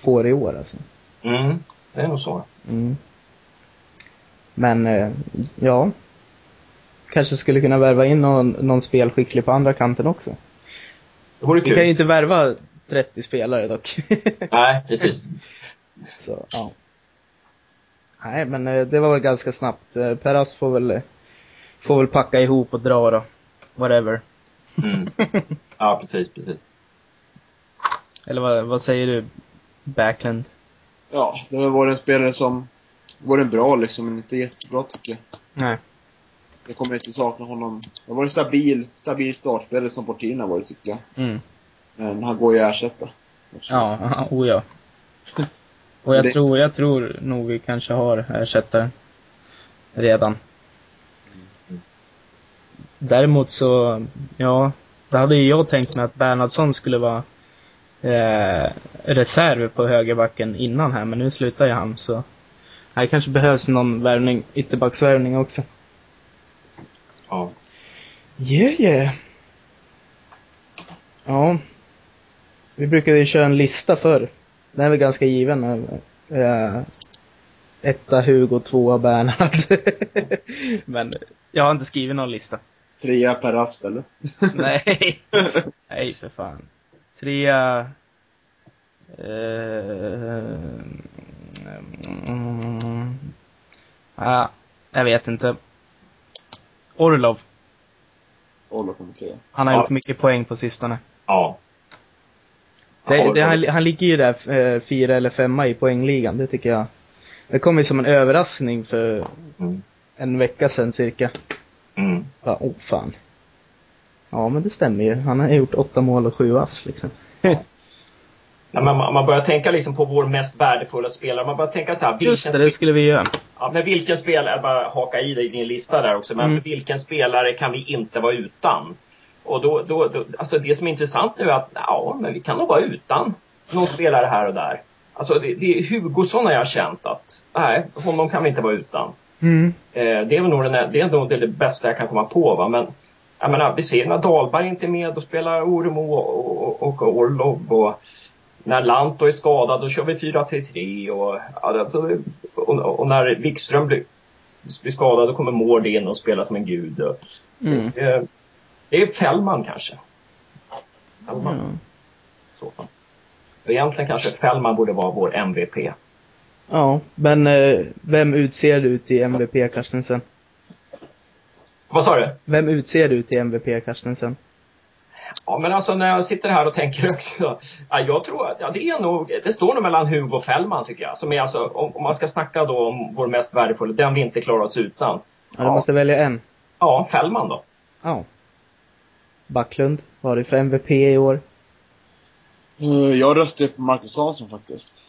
får i år alltså. Mm, det är nog så. Mm. Men, eh, ja. Kanske skulle kunna värva in någon, någon spelskicklig på andra kanten också. Det vore Vi kan ju kul. inte värva 30 spelare dock. Nej, precis. Så, ja. Nej, men eh, det var väl ganska snabbt. Eh, Per Asp får väl, får väl packa ihop och dra då. Whatever. Mm. Ja, precis, precis. Eller vad, vad säger du, Backlund? Ja, det har varit en spelare som varit bra liksom, men inte jättebra tycker jag. Nej. Jag kommer inte sakna honom. Det har varit stabil, stabil startspelare som Portin har varit tycker jag. Mm. Men han går ju att ersätta. Ja, oh ja. Och jag Det- tror, jag tror nog vi kanske har ersättaren. Redan. Däremot så, ja, då hade ju jag tänkt mig att Bernhardsson skulle vara eh, reserv på högerbacken innan här, men nu slutar ju han så här kanske behövs någon värvning, ytterbacksvärvning också. Ja. Yeah, yeah. Ja. Vi brukade ju köra en lista förr. Den är väl ganska given. Eh, etta Hugo, tvåa Bernhard. Men jag har inte skrivit någon lista. Trea per Asp eller? Nej. Nej, för fan. Trea... Eh, mm, ah, jag vet inte. Orlov. Olof kommer trea. Han har Ja. gjort mycket poäng på sistone. Ja. Det, Ja, det, han, han ligger ju där eh, fyra eller femma i poängligan, det tycker jag. Det kom ju som en överraskning för Mm. en vecka sedan cirka. Mm. Bara, oh fan. Ja men det stämmer ju. Han har gjort åtta mål och sju ass liksom. Ja, man, man börjar tänka liksom på vår mest värdefulla spelare. Man börjar tänka så här, vilken, Just det, det skulle vi göra. ja, men vilken spelare, bara haka i dig i din lista där också, men Mm. vilken spelare kan vi inte vara utan? Och då, då, då, alltså det som är intressant nu är att, ja, men vi kan nog vara utan någon spelare här och där. Alltså det, det är Hugosson har jag känt att, nej, honom kan vi inte vara utan. Mm. Eh, det är väl nog, den, det, är nog det, bästa jag kan komma på. Va? Men jag menar, vi ser när Dahlberg inte är med, då spelar Oremo och, och, och Orlov. Och när Lanto är skadad, då kör vi 4-3-3. Och, alltså, och, och när Wikström blir, blir skadad, då kommer Mård in och spelar som en gud. Och, Mm. det, det är Fällman kanske. Fällman, i så. Så egentligen kanske Fällman borde vara vår MVP. ja, men eh, vem utser du till MVP Carstensen? Vad sa du? Vem utser du till MVP Carstensen? Ja, men alltså när jag sitter här och tänker också. Ja, jag tror att ja, det är nog, det står nog mellan Hugo och Fällman tycker jag. Som är alltså, om, om man ska snacka då om vår mest värdefulla, den vi inte klarar oss utan. Ja, du måste välja en. Ja, Fällman då. Ja. Backlund, vad har du för MVP i år? Eh, Jag röstade på Marcus Hansson faktiskt.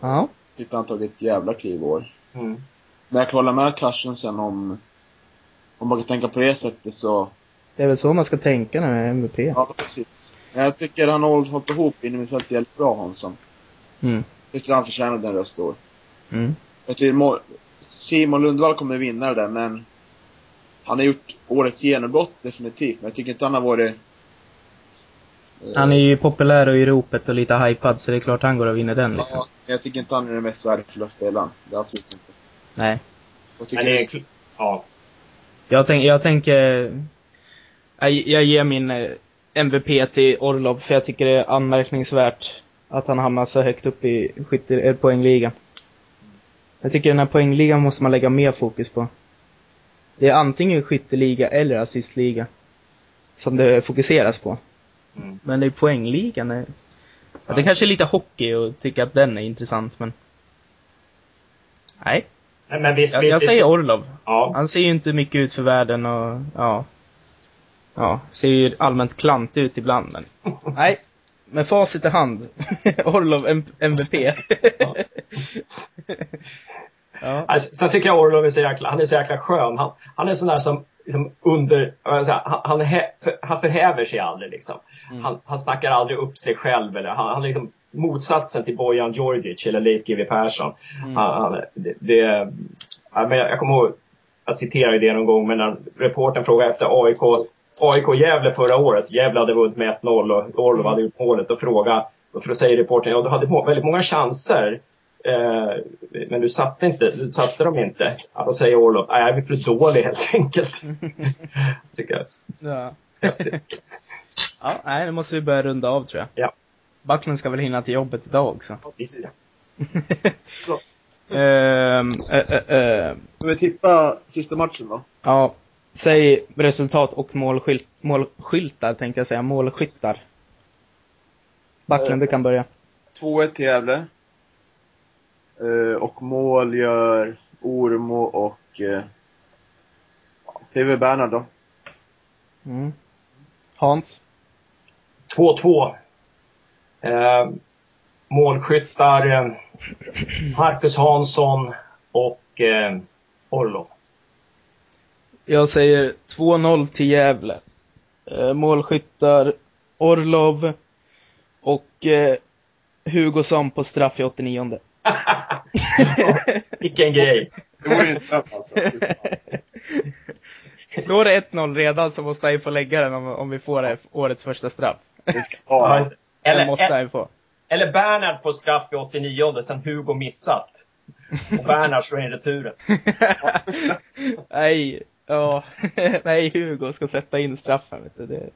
Ja. Tyckte han tagit ett jävla kliv i år. Mm. Men jag kan hålla med Carstensen om, om man kan tänka på det sättet så, Det är väl så man ska tänka när det är MVP. ja precis. Jag tycker han har hållit ihop innermittfältet jävligt bra Hansson. Mm. Jag tycker han förtjänar den röst i år. Mm. Jag tycker Mo- Simon Lundvall kommer vinna det där men han har gjort årets genombrott definitivt, men jag tycker inte han har varit eh, Han är ju populär och i ropet och lite hypad så det är klart han går och vinner den liksom. Ja, men jag tycker inte han är den mest värdefulla spelaren. Det är absolut inte. Nej. Jag tycker Men det är, det kl- ja. Jag, tänk, jag tänker... Jag, jag ger min eh, MVP till Orlov för jag tycker det är anmärkningsvärt att han hamnar så högt upp i skytte, eh, poängligan. Jag tycker den här poängligan måste man lägga mer fokus på. Det är antingen skytteliga eller assistliga. Som det fokuseras på. Mm. Men det är poängligan. är- Ja, det kanske är lite hockey och tycka att den är intressant men... Nej, Men, men visst, jag, visst, jag visst- säger Orlov. Ja. Han ser ju inte mycket ut för världen och ja. Ja, ser ju allmänt klantig ut ibland men. Nej. med facit i hand. Orlov MVP. Ja. Alltså, sen tycker jag Orlov är så jäkla, han är så jäkla skön. Han, han är sån där som liksom under, han, han, för, han förhäver sig aldrig liksom. Mm. Han, han snackar aldrig upp sig själv eller han, han är liksom motsatsen till Bojan Djordjic eller Leif GW Persson. Mm. Han, han, det, det, jag, jag kommer ihåg, jag citerade det någon gång, men när reportern frågade efter AIK, AIK Gävle förra året. Gävle hade vunnit med 1-0 och Orlov hade gjort målet och frågade, och då säger reportern, ja du hade väldigt många chanser. Eh, men du satte inte, du satte dem inte. Ja, då säger Orlov, nej jag är för dålig helt enkelt. Tycker jag. ja. Ja, nej, nu måste vi börja runda av tror jag. Ja. Backlund ska väl hinna till jobbet idag också. Ja. Ehm, eh, eh, eh, Ska vi tippa sista matchen då? ja, säg resultat och målskylt, målskyltar tänkte jag säga, målskyttar. Backlund, du kan börja. 2-1 till Gävle. Eh, och mål gör Ormo och eh, CV Bernhard då. Mm. Hans? 2-2. Eh, målskyttar eh, Marcus Hansson och eh, Orlov. Jag säger 2-0 till Gävle. Eh, målskyttar Orlov och eh, Hugosson på straff i 89 Vilken grej. Det vore ju en straff alltså. Står det 1-0 redan så måste han få lägga den om, om vi får det, årets första straff. Vi ska Ja, det. Den eller, måste han få. eller Bernhard på straff i 89 sen Hugo missat. Och Bernhard slår in returen. Nej, ja. Nej, Hugo ska sätta in straffen, vet du. Det,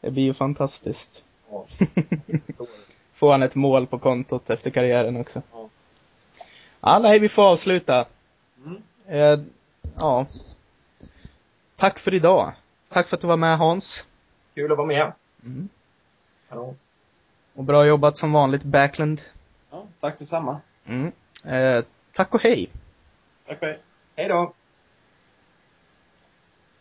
det blir ju fantastiskt. Får han ett mål på kontot efter karriären också. Ja. Ja, nej, vi får avsluta. Mm. Eh, ja. Tack för idag. Tack för att du var med Hans. Kul att vara med. Mm. Och bra jobbat som vanligt, Backland. Ja, tack detsamma. Mm. Eh, tack och hej. Tack och hej. Hej då.